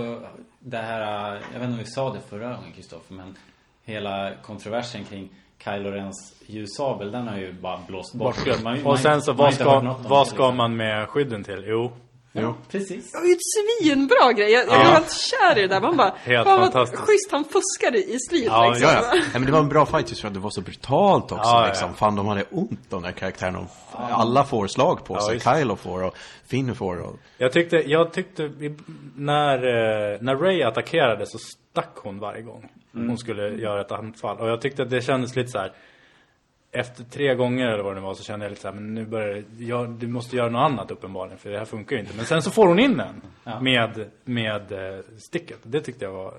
det här, jag vet inte om vi sa det förra gången Kristoffer, men hela kontroversen kring Kylo Rens ljussabel, den har ju bara blåst bort. Man- Och sen så, vad ska, vad ska liksom. man med skydden till? Jo, Jo. Precis. Det var ju ett svinbra grej. Jag, jag blev helt kär i det där. Man bara, Helt fan vad fantastiskt. schysst han fuskade i strid Ja, liksom. Ja, ja. Nej, men det var en bra fight just för att det var så brutalt också. Ja, ja, liksom. ja. Fan, de hade ont de där karaktärerna. Alla får slag på sig. Kylo får och Finn får och... Jag tyckte, jag tyckte när, eh, när Ray attackerade så stack hon varje gång hon skulle göra ett anfall. Och jag tyckte att det kändes lite så här. Efter tre gånger eller vad det var så kände jag lite så här, men nu börjar det, ja, du måste göra något annat uppenbarligen för det här funkar ju inte. Men sen så får hon in den med, med eh, sticket. Det tyckte jag var,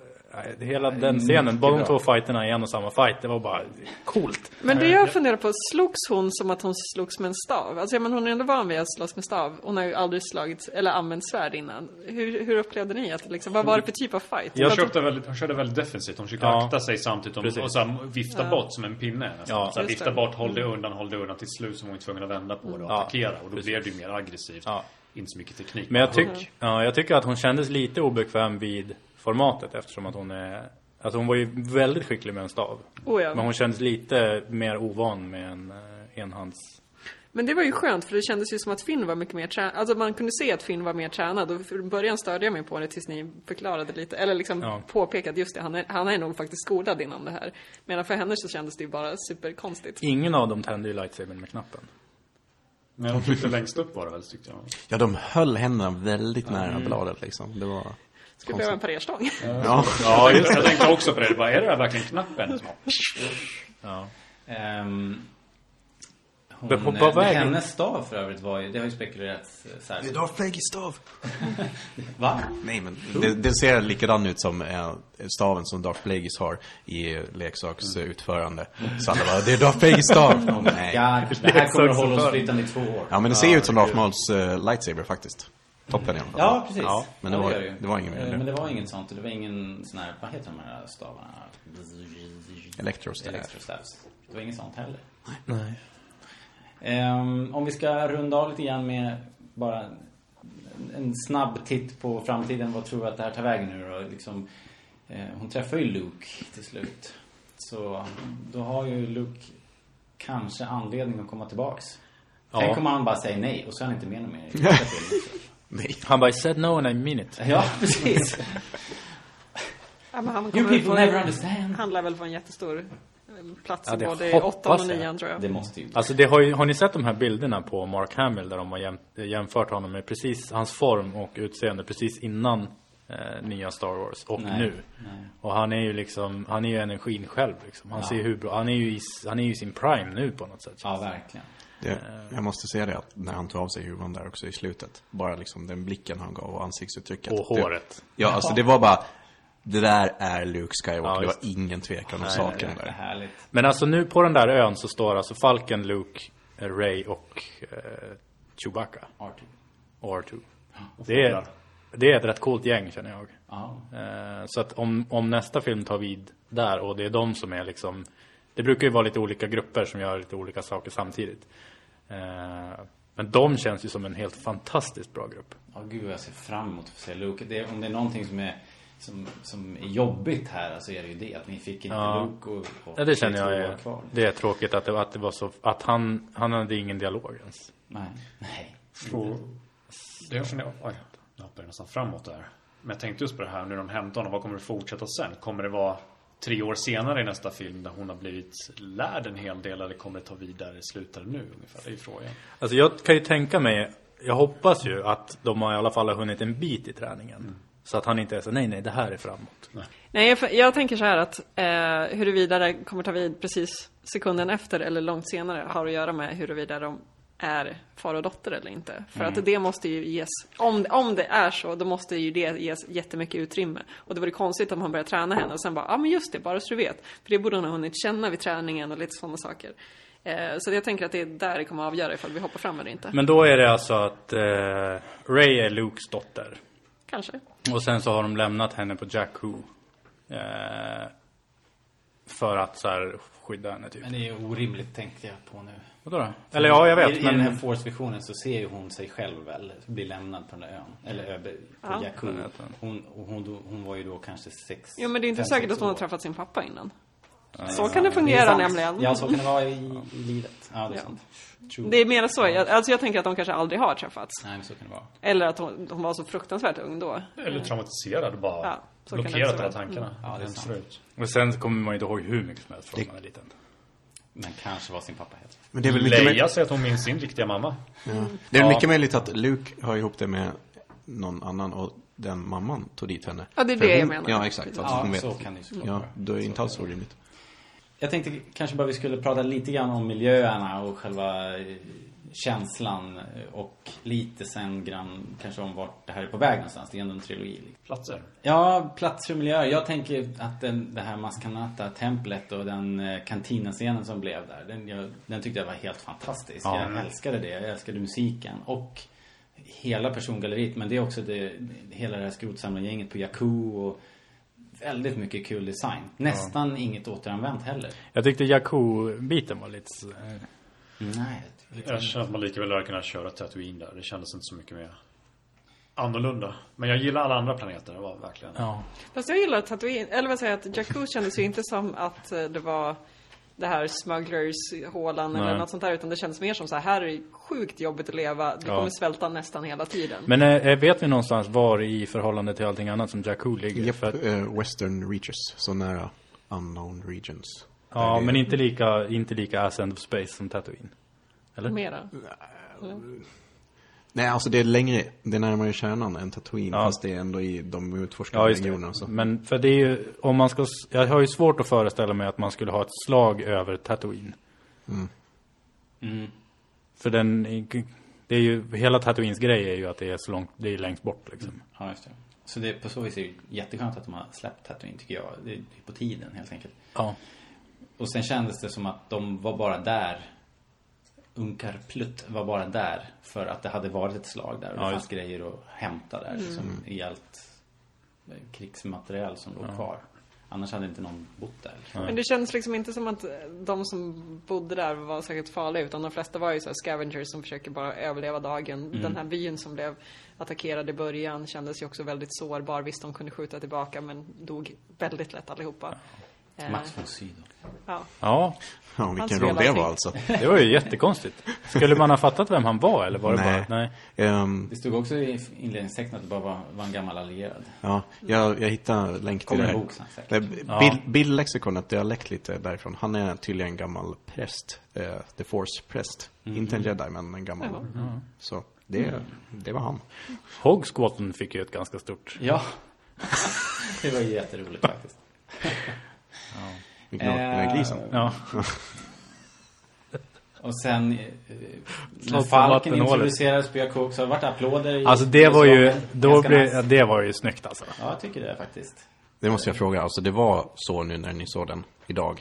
hela den scenen, bara de två fighterna i en och samma fight, det var bara coolt. Men det jag funderar på, slogs hon som att hon slogs med en stav? Alltså, ja, men hon är ändå van vid att slåss med stav. Hon har ju aldrig slagit, eller använt svärd innan. Hur, hur upplevde ni att, liksom, vad var det för typ av fight? Jag att- köpte väldigt, hon körde väldigt defensivt. Hon försökte Ja. akta sig samtidigt Precis. och, och så här, vifta bort som en pinne. nästan. Ja. så här, vifta det. Mm. bort, håll dig undan, håll dig undan. Till slut så var hon tvungen att vända på det och Ja. attackera. Och då blev det ju mer aggressivt. Ja. Inte så mycket teknik. Men jag, tyck, ja, jag tycker att hon kändes lite obekväm vid formatet eftersom att hon är Alltså hon var ju väldigt skicklig med en stav. Oh, ja. Men hon kändes lite mer ovan med en eh, enhands... Men det var ju skönt för det kändes ju som att Finn var mycket mer tränad. Alltså man kunde se att Finn var mer tränad och från början störde jag mig på det tills ni förklarade lite. Eller liksom Ja. påpekade just det, han är, han är nog faktiskt skolad inom det här. Medan för henne så kändes det ju bara superkonstigt. Ingen av dem tände ju lightsabern med knappen. Men hon tryckte längst upp var det väl tyckte jag. Ja, de höll händerna väldigt nära bladet liksom. Det var... Skulle behöva en parerstång. Ja. Ja, just Jag tänkte också på det. Bara, är det där verkligen knappen? Ja. Ehm, hon, Men på- på eh, vägen- Hennes stav för övrigt var ju, det har ju spekulerats eh, här. Det är Darth Plagueis stav! Va? Nej, men det, det ser likadan ut som eh, staven som Darth Plagueis har i leksaksutförande. Så alla bara, det är Darth Plagueis stav! Och nej. Ja, det här kommer att hålla oss flytande i två år. Ja, men det ser ju ut som Darth Mauls eh, lightsaber faktiskt. Toppen i alla fall. Ja, precis. Ja, men det var- gör ju. det var ingen mer Eh. Men det var inget sånt. Det var ingen sån här, vad heter de här stavarna? Electrostaff. Electrostaffs. Det var inget sånt heller. Nej. Ehm, om vi ska runda av lite grann med bara en- snabb titt på framtiden. Vad tror vi att det här tar vägen nu då? Liksom, eh, hon träffar ju Luke till slut. Så då har ju Luke kanske anledning att komma tillbaks. Ja. Tänk om han bara säger nej och så är han inte med någon mer i Nej. Han bara, I said no and I mean it. Ja, precis. Ja, men han You people never understand. Han lär väl få en jättestor eh, plats Ja, i det både hoppas åttan och nian tror jag. Det måste ju Alltså det har, ju, har ni sett de här bilderna på Mark Hamill där de har jäm, jämfört honom med precis hans form och utseende precis innan eh, nya Star Wars och Nej, nu. nej. Och han är ju liksom, han är ju energin själv liksom. Han Ja. ser hur bra, han är ju i, han är ju i sin prime nu på något sätt. Ja, verkligen. Det, jag måste säga det att när han tog av sig huvan där också i slutet. Bara liksom den blicken han gav och ansiktsuttrycket. Och Det- håret. Ja, alltså det var bara... Det där är Luke Skywalker. Ja, det var ingen tvekan om saken Det är där. härligt. Men alltså nu på den där ön så står alltså Falken, Luke, eh, Ray och eh, Chewbacca. Artie. Och R2. Det är, det är ett rätt coolt gäng känner jag. Ja. Eh, Så att om, om nästa film tar vid där och det är de som är liksom Det brukar ju vara lite olika grupper som gör lite olika saker samtidigt. Eh, Men de känns ju som en helt fantastiskt bra grupp. Ja, gud jag ser fram emot att få se Luke. Det, om det är någonting som är, som, som är jobbigt här så är det ju det. Att ni fick inte Ja. Luke och, och Ja, det känner jag är, kvar. det är tråkigt att det, att det var så, att han, han hade ingen dialog ens. Nej. Nej. Det jag känner, oj, nu hoppar jag nästan framåt där. Men jag tänkte just på det här, när de hämtar honom, vad kommer det fortsätta sen? Kommer det vara tre år senare i nästa film där hon har blivit lärd en hel del eller kommer ta vidare, slutar det nu ungefär? Det är frågan. Alltså jag kan ju tänka mig, jag hoppas ju att de har i alla fall har hunnit en bit i träningen. Så att han inte är så, nej nej det här är framåt. Nej, jag, jag tänker så här att eh, huruvida det kommer ta vid precis sekunden efter eller långt senare har att göra med huruvida de är far och dotter eller inte. För att det måste ju ges, om, om det är så, då måste ju det ges jättemycket utrymme. Och det vore konstigt om han börjar träna henne och sen bara, ja ah, men just det, bara så du vet. För det borde hon ha hunnit känna vid träningen och lite sådana saker. Eh, så jag tänker att det är där det kommer att avgöra ifall vi hoppar fram eller inte. Men då är det alltså att eh, Ray är Lukes dotter. Kanske. Och sen så har de lämnat henne på Jakku. Eh, för att så här skydda henne typ. Men det är orimligt tänkte jag på nu. Vadå då? Eller ja, jag vet. I, I den här men... Force-visionen så ser ju hon sig själv väl bli lämnad på den där ön. Eller över på Ja. Jakku. Hon, hon, hon var ju då kanske sex Jo men det är inte fem, säkert att hon har träffat sin pappa innan. Så kan det fungera sant. nämligen. Ja, så kan det vara i, i livet. Ja, det är Ja. sant. True. Det är mer så. Jag, alltså jag tänker att de kanske aldrig har träffats. Nej, men så kan det vara. Eller att hon, hon var så fruktansvärt ung då. Eller traumatiserad bara Ja, så det blockerat alla vara. Mm. tankarna. Ja, det är förut. Och sen kommer man ju inte ihåg hur mycket som helst från när man är liten. Men kanske var sin pappa heter. Men det är väl mycket, Leia möj- säger att hon minns sin riktiga mamma. ja. det är Ja. mycket möjligt att Luke har ihop det med någon annan och den mamman tog dit henne. Ja, det är För det jag hon, menar. Ja, exakt. Att Ja, hon vet. så kan det ju såklart Ja, då är det inte alls så rimligt. Jag tänkte kanske bara vi skulle prata lite grann om miljöerna och själva eh, känslan eh, och lite sen grann kanske om vart det här är på väg någonstans. Det är ändå en trilogi. liksom. Platser. Ja, platser och miljöer. Jag tänker att den, det här Maskanata-templet och den eh, kantinascenen som blev där. Den, jag, den tyckte jag var helt fantastisk. Ja. Jag älskade det. Jag älskade musiken. Och hela persongalleriet. Men det är också det, hela det här skrotsamlargänget på Jakku och väldigt mycket kul design. Nästan inget återanvänt heller. Jag tyckte Jakku-biten var lite... Nej. Jag känner att man lika väl hade kunnat köra Tatooine där. Det kändes inte så mycket mer annorlunda. Men jag gillar alla andra planeter. Det var verkligen... Ja. Fast jag gillar Tatooine, eller vad säger jag, att Jakku kändes ju inte som att eh, det var det här smugglers-hålan eller Nej. något sånt där. Utan det kändes mer som så här, här är det sjukt jobbigt att leva. Du Ja. kommer svälta nästan hela tiden. Men eh, vet vi någonstans var i förhållande till allting annat som Jakku ligger? Japp, För att, eh, Western Reaches, så nära Unknown Regions. Ja, men inte lika, inte lika ass end of space som Tatooine. Eller? Mera. Nej, alltså det är längre, det är närmare kärnan än Tatooine, Ja. fast det är ändå i de utforskade Ja, regionerna. Så. Men för det är ju, om man ska, jag har ju svårt att föreställa mig att man skulle ha ett slag över Tatooine. Mm. För den, det är ju, hela Tatooines grej är ju att det är så långt, det är längst bort liksom. Ja, just det. Så det, på så vis är det jätteskönt att de har släppt Tatooine tycker jag. Det är på tiden helt enkelt. Ja. Och sen kändes det som att de var bara där. Unkar Plutt var bara där för att det hade varit ett slag där. Och det Ja, fanns grejer att hämta där. Som i allt eh, krigsmaterial som låg kvar. Annars hade inte någon bott där. Men det känns liksom inte som att de som bodde där var säkert farliga utan de flesta var ju så här scavengers som försöker bara överleva dagen. Den här byn som blev attackerad i början kändes ju också väldigt sårbar. Visst, de kunde skjuta tillbaka men dog väldigt lätt allihopa. Eh, Max von Sydow. ja. Ja, Ja, vilken roll det var alltså. det var ju jättekonstigt. Skulle man ha fattat vem han var eller var det Nej. bara, nej? Ehm, Det stod också i inledningstexten att det bara var, var en gammal allierad. ja, jag, jag hittade länk till det en bok sen. Nej, Ja. Bill, Bill Lexikonet, det har läckt lite därifrån. Han är tydligen en gammal präst. Eh, The Force präst. Inte en jedi, men en gammal. Så det, det var han. Hogsquatten fick ju ett ganska stort... Ja. det var jätteroligt faktiskt. Äh, grisen. Ja. Och sen eh, när Falken introducerades på Jakku också. har det varit applåder i Alltså det var ju, då nice. det var ju snyggt alltså. Ja, jag tycker det faktiskt. Det måste jag fråga. Alltså det var så nu när ni såg den idag?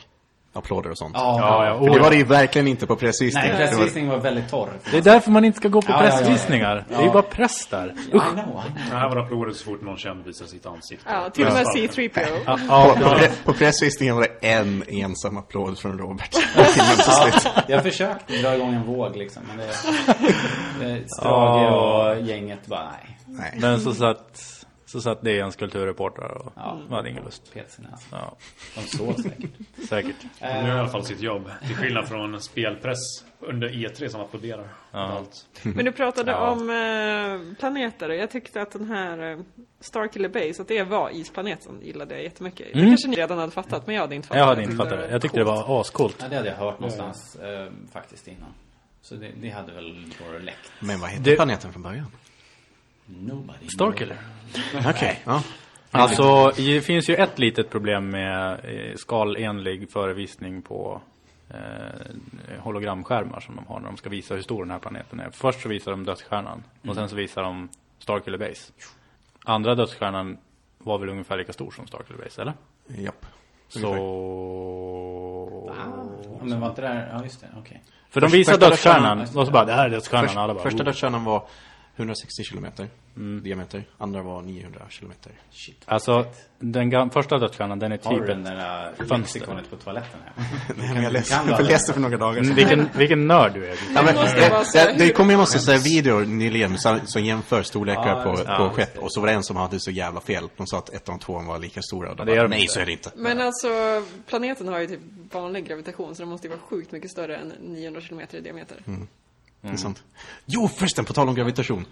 Applåder och sånt? Ja, Ja, ja. För det var det ju verkligen inte på pressvisningen. Nej, pressvisningen var väldigt torr. Det är därför man inte ska gå på Ja, ja, ja, ja. pressvisningar. Det är ju bara press där. I know, I know. Det här var applåder så fort någon känd visade sitt ansikte. ja, till och med C3PO. Ja, På, ja, på, pre- på pressvisningen var det en ensam applåd från Robert. Jag försökte dra igång en våg liksom. Men det, det Strage och gänget bara nej. Nej. Men så satt, så satt det en kulturreportrar och Ja. hade ingen lust. Ja, De såg säkert. säkert. De gör i alla fall sitt jobb. Till skillnad från spelpress under E3 som applåderar. Allt. Men du pratade Ja. om eh, planeter. Jag tyckte att den här eh, Starkiller Base, att det var isplaneten, gillade jag jättemycket. Det kanske ni redan hade fattat, men jag hade inte fattat Jag hade det. inte fattat det. Jag tyckte det var ascoolt. Ja, det hade jag hört någonstans eh, faktiskt innan. Så det, det hade väl bara läckt. Men vad hette Det- planeten från början? Nobody. Starkiller. Okej, ja. Alltså, det finns ju ett litet problem med eh, skalenlig förevisning på eh, hologramskärmar som de har när de ska visa hur stor den här planeten är. Först så visar de dödsstjärnan och sen så visar de Starkiller Base. Andra dödsstjärnan var väl ungefär lika stor som Starkiller Base, eller? Japp. Så... Ja, men var inte det här, ja just det, okej. För de visar dödsstjärnan- och så bara, det här är dödsstjärnan. Först, alla bara, första oh. dödsstjärnan var 160 kilometer. diameter. Andra var 900 kilometer. Shit. Alltså, den första dödsstjärnan, den är Har du typ den där Fönster. lexikonet på toaletten här? Nej, men jag läste, jag för några dagar sedan. Vilken, vilken nörd du är. Ja, men, det, det, kom ju massa så videor nyligen som, som jämför storlekar Ja, på, på Ja, skepp. Och så var det en som hade så jävla fel. De sa att ettan och tvåan var lika stora. Och de det är bara, nej, så är det inte. Men alltså, planeten har ju typ vanlig gravitation så den måste ju vara sjukt mycket större än 900 kilometer i diameter. Det är sant. Jo, förresten, på tal om gravitation.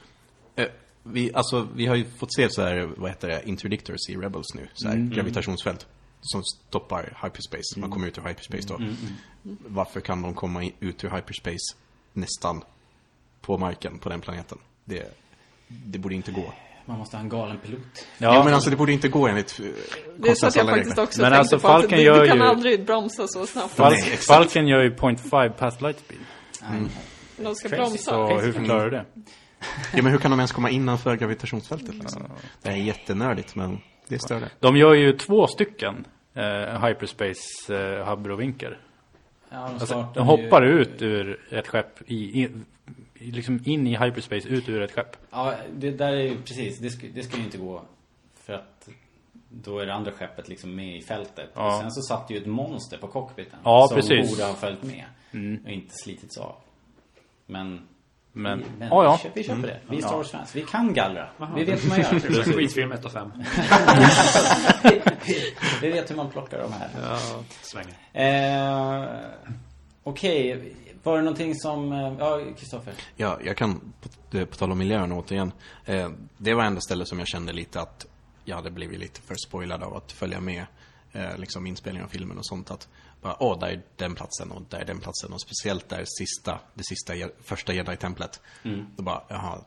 Eh, vi, alltså, vi har ju fått se så här, vad heter det, interdictors i Rebels nu. Så här, gravitationsfält. Som stoppar hyperspace. Man kommer ut ur hyperspace då. Varför kan de komma ut ur hyperspace nästan på marken på den planeten? Det, det borde inte gå. Man måste ha en galen pilot. Ja, Ja, men alltså det borde inte gå enligt eh, Det är så att konstens jag alla faktiskt regler. också Men alltså, på att Falken du, gör du kan ju- aldrig bromsa så snabbt. Falken gör ju 0.5 past light speed. De ska Crazy. bromsa. Så hur förklarar du det? Ja, men hur kan de ens komma innanför gravitationsfältet liksom? Det är jättenördigt, men det stör det. De gör ju två stycken eh, hyperspace eh, hubbar och vinker. Ja, de, Alltså, de hoppar ju- ut ur ett skepp, i, i, liksom in i hyperspace, ut ur ett skepp. Ja, det där är ju precis. Det, sk- det skulle ju inte gå. För att då är det andra skeppet liksom med i fältet. Ja. Och sen så satt ju ett monster på cockpiten. Ja, som precis. Mm. borde ha följt med. Och inte slitits av. Men... Men, vi, men ja, ja. vi, köper, vi köper det. Vi är Star Wars-fans. Vi kan gallra. Vi vet hur man gör. Det är skitfilm 1 och 5. vi vet hur man plockar de här. Svänger. Eh, Okej, var det någonting som... eh, Ja, Kristoffer. Ja, jag kan, på, på tal om miljön återigen. Eh, det var enda stället som jag kände lite att jag hade blivit lite för spoilad av att följa med eh, liksom inspelningen av filmen och sånt. Att bara, åh, där är den platsen och där är den platsen. Och speciellt där sista, det sista, första jedi-templet. Då bara, jaha.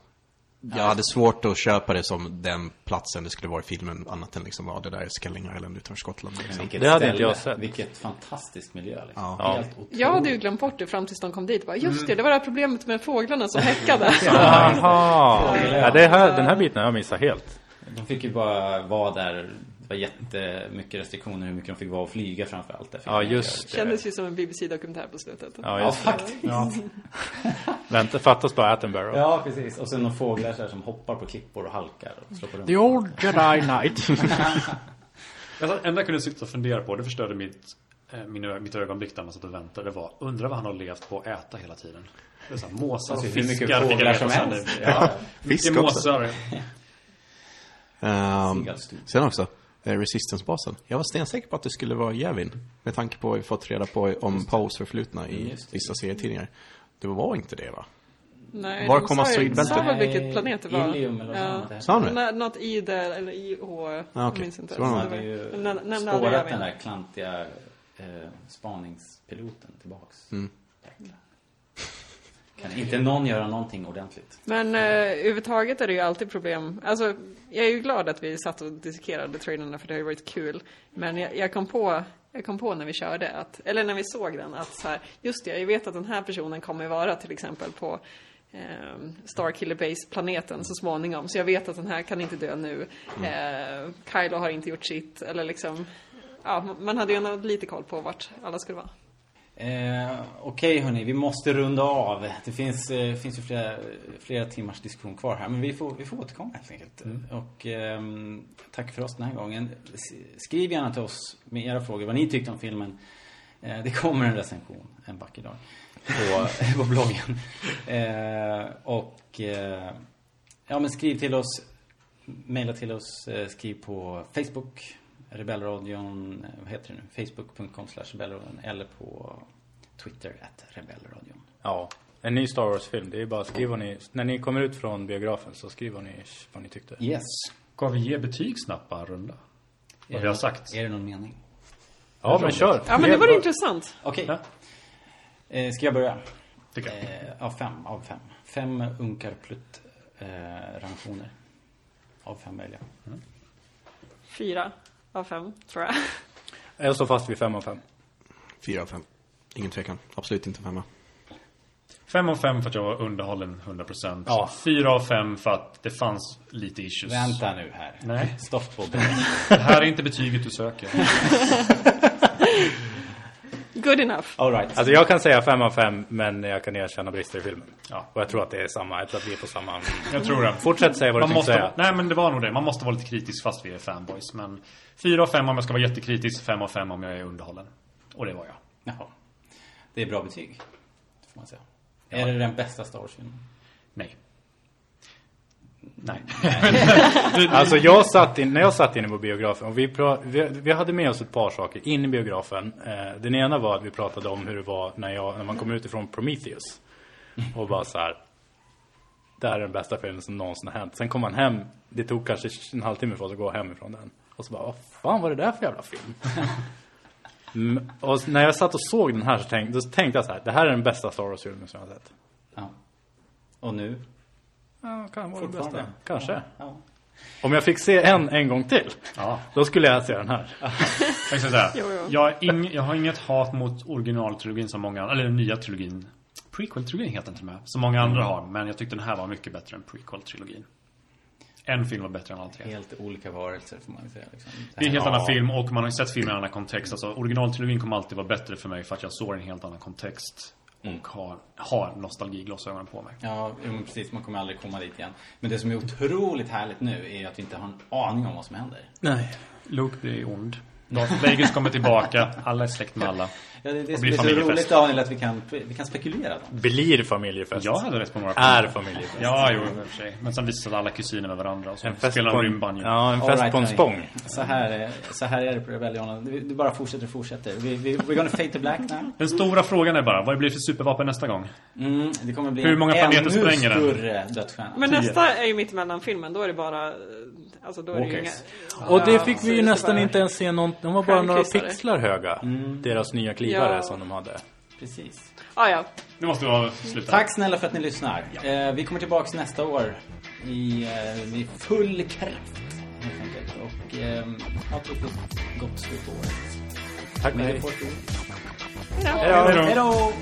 Jag hade svårt att köpa det som den platsen det skulle vara i filmen annat än liksom, ja, det där är Skelling Island utanför Skottland. Liksom. Vilket Det hade ställe, inte jag sett. Vilket fantastiskt miljö liksom. Ja. Helt otroligt. Jag hade ju glömt bort det fram tills de kom dit. Bara, just det, Mm. det var det här problemet med fåglarna som häckade. Jaha! Ja, det här, den här biten har jag missat helt. De fick ju bara vara där. Det var jättemycket restriktioner hur mycket de fick vara och flyga framför allt. Det fick Ja, just det. Kändes ju som en BBC-dokumentär på slutet. Ja, Ja, faktiskt. Vänta, fattas bara Attenborough. Ja, precis. Och sen några fåglar så här som hoppar på klippor och halkar och slår på. The old Jedi Knight. Det enda jag kunde sitta och fundera på, det förstörde mitt, eh, min, mitt ögonblick där man satt och väntade, det var undra vad han har levt på att äta hela tiden. Det är så här, måsar och Alltså, hur mycket fiskar. fick jag fåglar som helst. Ja, Fisk mycket också. måsar. Seagullstud. sen också, Resistance-basen. Jag var stensäker på att det skulle vara Yavin. Med tanke på vad vi fått reda på om Poes förflutna i vissa serietidningar. Det var inte det va? Nej, Var de kom asteroidbältet? sa väl vilket planet det var? Ilium eller heter. Sa han det? Nå- Något I där, eller I H. Ah, Jag okej. minns inte. Så var De det. hade ju spårat den där klantiga eh, spaningspiloten tillbaks. Mm. Kan inte någon göra någonting ordentligt? Men eh, överhuvudtaget är det ju alltid problem. Alltså, jag är ju glad att vi satt och dissekerade trailerna för det har ju varit kul. Men jag, jag kom på jag kom på när vi körde, att, eller när vi såg den, att så här, just det, jag vet att den här personen kommer vara till exempel på eh, Starkiller Base-planeten så småningom. Så jag vet att den här kan inte dö nu. Eh, Kylo har inte gjort sitt, eller liksom, ja, man hade ju ändå lite koll på vart alla skulle vara. Eh, Okej hörni, vi måste runda av. Det finns, eh, finns ju flera, flera timmars diskussion kvar här. Men vi får, vi får återkomma helt enkelt. Och ehm, tack för oss den här gången. Skriv gärna till oss med era frågor, vad ni tyckte om filmen. Eh, det kommer en recension en vacker dag på, på bloggen. Eh, och eh, ja men skriv till oss. Maila till oss. Eh, skriv på Facebook. Rebellradion, vad heter det nu? Facebook.com slash rebellradion eller på Twitter at rebellradion. Ja. En ny Star Wars-film. Det är bara vad ni... När ni kommer ut från biografen så skriv vad ni, vad ni tyckte. Yes. Ska vi ge betyg snabbt bara en runda? Vad vi har sagt. Är det någon mening? Ja, men kör. Ja, men det var intressant. Okej. Ja. Eh, ska jag börja? Tycker jag. Eh, av fem, av fem. Fem unkar plutt eh, ransoner. Av fem välja. Fyra av fem, tror jag. Jag står fast vid fem av fem. Fyra av fem. Ingen tvekan. Absolut inte femma. Fem av fem för att jag var underhållen 100%. Ja. Fyra av fem för att det fanns lite issues. Vänta nu här. Nej. Stopp på Det här är inte betyget du söker. good enough. All right. Alltså jag kan säga fem av fem, men jag kan erkänna brister i filmen. Ja. Och jag tror att det är samma. Jag tror att vi är på samma. Jag tror det. Fortsätt säga vad du Man tänkte måste, säga. nej men det var nog det. Man måste vara lite kritisk fast vi är fanboys. Men 4 av 5 om jag ska vara jättekritisk, 5 av 5 om jag är underhållen. Och det var jag. Jaha. Det är bra betyg. Får man säga. Är det den bästa Star Wars-filmen? Nej. Nej. Alltså jag satt in, när jag satt inne på biografen och vi, pra, vi, vi hade med oss ett par saker in i biografen. Eh, den ena var att vi pratade om hur det var när, jag, när man kom ut ifrån Prometheus. Och bara så här. Det här är den bästa filmen som någonsin har hänt. Sen kom man hem, det tog kanske en halvtimme för oss att gå hem ifrån den. Och så bara, vad fan var det där för jävla film? mm, och när jag satt och såg den här så tänkte, då tänkte jag så här, det här är den bästa Star Wars-filmen som jag har sett. Ja. Och nu? Ja, kan vara det bästa. Kanske. Ja. Om jag fick se en en gång till, Ja. då skulle jag se den här. Jag, ska säga, Jo, jo. jag, har ing, jag har inget hat mot originaltrilogin som många eller den nya trilogin. Prequel-trilogin heter den till och med. Som många andra har. Men jag tyckte den här var mycket bättre än prequel-trilogin. En film var bättre än alla tre. Helt olika varelser får man säga. Liksom. Det är en helt här- annan film och man har ju sett filmen i en annan kontext. Alltså originaltrilogin kommer alltid vara bättre för mig för att jag såg den i en helt annan kontext. Och har, har nostalgiglasögonen på mig. Ja, precis. Man kommer aldrig komma dit igen. Men det som är otroligt härligt nu är att vi inte har en aning om vad som händer. Nej. Luke blir ond. Darth Vegas kommer tillbaka. Alla är släkt med alla. Ja, det är det Och som blir är så familjefest. roligt Daniel, att vi kan, vi kan spekulera. Då. Blir familjefest. Jag hade rätt på några Är familjefest. Ja, jo, i och för sig. Men sen visade alla kusiner med varandra och så En fest på de en, ja, en All fest right, på en spång. Så här, är, så här är det på Rebellionen. Du, du bara fortsätter och fortsätter. Vi, vi, we're gonna fade to black now. Den stora frågan är bara, vad det blir för supervapen nästa gång? Mm, det kommer bli Hur många planeter spränger den? större dödsstjärna. Men nästa är ju mitt emellan filmen. Då är det bara... Alltså då är det ju inga... Och det fick vi ju nästan bara- inte ens se någon, de var bara några Stjärnkryssare. pixlar höga. Deras nya klivare Ja. som de hade. Precis. Ah, ja. Nu måste vi avsluta. Tack snälla för att ni lyssnar. Eh, vi kommer tillbaks nästa år i, eh, i full kraft. Helt enkelt. Och eh, ha ett riktigt gott slut på året. Tack med. Hej då. Hej då!